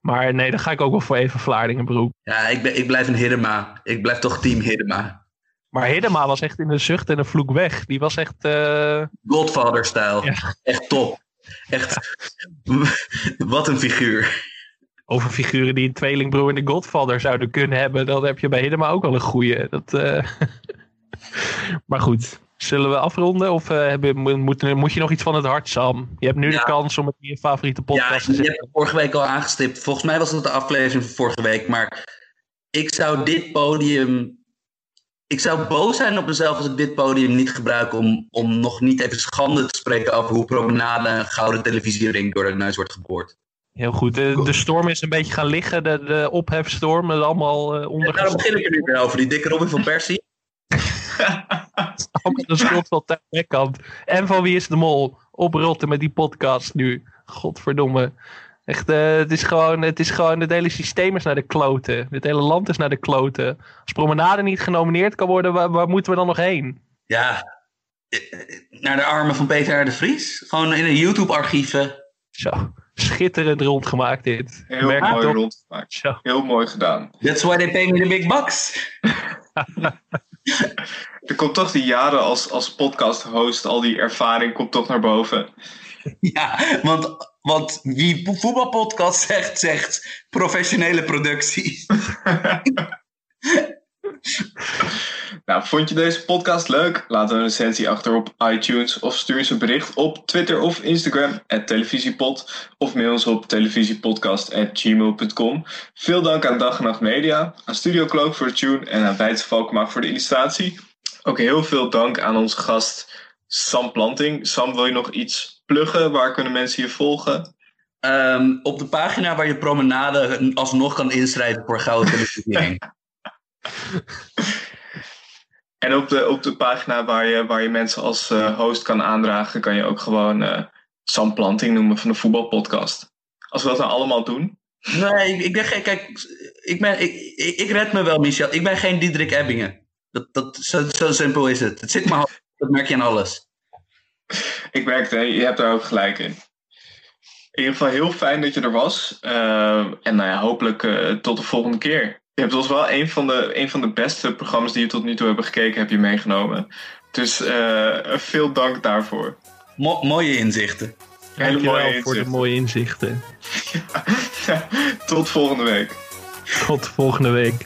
Maar nee, dan ga ik ook wel voor Eva Vlaardingenbroek. Ja, ik, ben, ik blijf een Hiddema. Ik blijf toch team Hiddema. Maar Hiddema was echt in een zucht en een vloek weg. Die was echt... eh, Godfather-stijl. Ja. Echt top. Echt. Wat een figuur. over figuren die een tweelingbroer in de Godfather zouden kunnen hebben, dan heb je bij Hiddema ook wel een goeie. Dat, eh, maar goed, Zullen we afronden of eh, hebben, mo- moet, moet je nog iets van het hart, Sam? Je hebt nu Ja. de kans om het in je favoriete Ja, podcast te je zetten. hebt het vorige week al aangestipt. Volgens mij was het de aflevering van vorige week. Maar ik zou dit podium. Ik zou boos zijn op mezelf als ik dit podium niet gebruik om, om nog niet even schande te spreken over hoe promenade een gouden televisiering door de neus wordt geboord. Heel goed. De, de storm is een beetje gaan liggen, de, de ophefstorm is allemaal eh En onder. daarom begin ik er nu weer over, die dikke Robin van Persie. De schuld van Tijn Beckkamp. En van Wie is de Mol? Oprotten met die podcast nu. Godverdomme. Echt, eh, het, is gewoon, het is gewoon, het hele systeem is naar de kloten. Het hele land is naar de kloten. Als Promenade niet genomineerd kan worden, waar, waar moeten we dan nog heen? Ja, eh, eh, naar de armen van Peter R. de Vries. Gewoon in de YouTube-archieven. Zo, schitterend rondgemaakt dit. Heel Merk mooi rondgemaakt. Zo. Heel mooi gedaan. That's why they pay me the big bucks. Er komt toch die jaren als, als podcast-host, al die ervaring komt toch naar boven. Ja, want, want wie vo- voetbalpodcast zegt, zegt professionele productie. Nou, vond je deze podcast leuk? Laat een recensie achter op iTunes of stuur eens een bericht op Twitter of Instagram televisiepod of mail ons op televisiepodcast.gmail.com. Veel dank aan Dag en Nacht Media, aan Studio Cloak voor de tune en aan Wijts Valkmaak voor de illustratie. Ook heel veel dank aan onze gast Sam Planting. Sam, wil je nog iets pluggen? Waar kunnen mensen je volgen? Ehm, op de pagina waar je promenade alsnog kan inschrijven voor gouden televisiering. En op de, op de pagina waar je, waar je mensen als eh, host kan aandragen, kan je ook gewoon eh, Sam Planting noemen van de voetbalpodcast. Als we dat nou allemaal doen. Nee, ik, ik ben geen. Kijk, ik, ben, ik, ik, ik red me wel, Michel. Ik ben geen Diederik Ebbingen. Dat, dat, zo, zo simpel is het. Het zit maar dat merk je aan alles. Ik merkte, je hebt daar ook gelijk in. In ieder geval heel fijn dat je er was. Eh, en nou ja, hopelijk eh, tot de volgende keer. Je hebt ons wel een van, de, een van de beste programma's die je tot nu toe hebben gekeken, heb je meegenomen. Dus eh, veel dank daarvoor. Mo- mooie inzichten. Hele Dankjewel mooie voor de inzichten. mooie inzichten. Tot volgende week. Tot volgende week.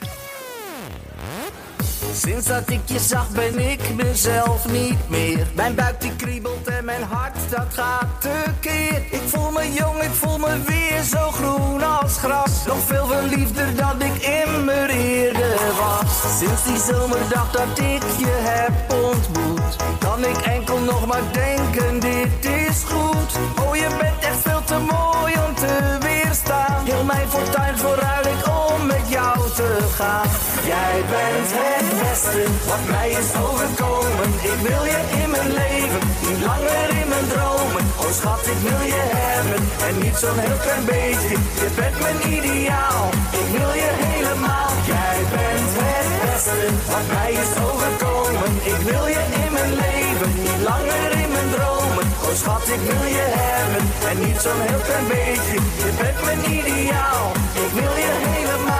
Sinds dat ik je zag ben ik mezelf niet meer. Mijn buik die kriebelt en mijn hart dat gaat tekeer. Ik voel me jong, ik voel me weer zo groen als gras. Nog veel verliefder dan ik immer eerder was. Sinds die zomerdag dat ik je heb ontmoet. Kan ik enkel nog maar denken, dit is goed. Oh, je bent echt veel te mooi om te Heel mijn fortuin vooruit ik om met jou te gaan. Jij bent het beste wat mij is overkomen. Ik wil je in mijn leven, niet langer in mijn dromen. Oh schat, ik wil je hebben en niet zo'n heel klein beetje. Je bent mijn ideaal, ik wil je helemaal. Jij bent het beste wat mij is overkomen. Ik wil je in mijn leven, niet langer in. Oh schat, ik wil je hebben. En niet zo'n heel klein beetje. Je bent mijn ideaal. Ik wil je helemaal.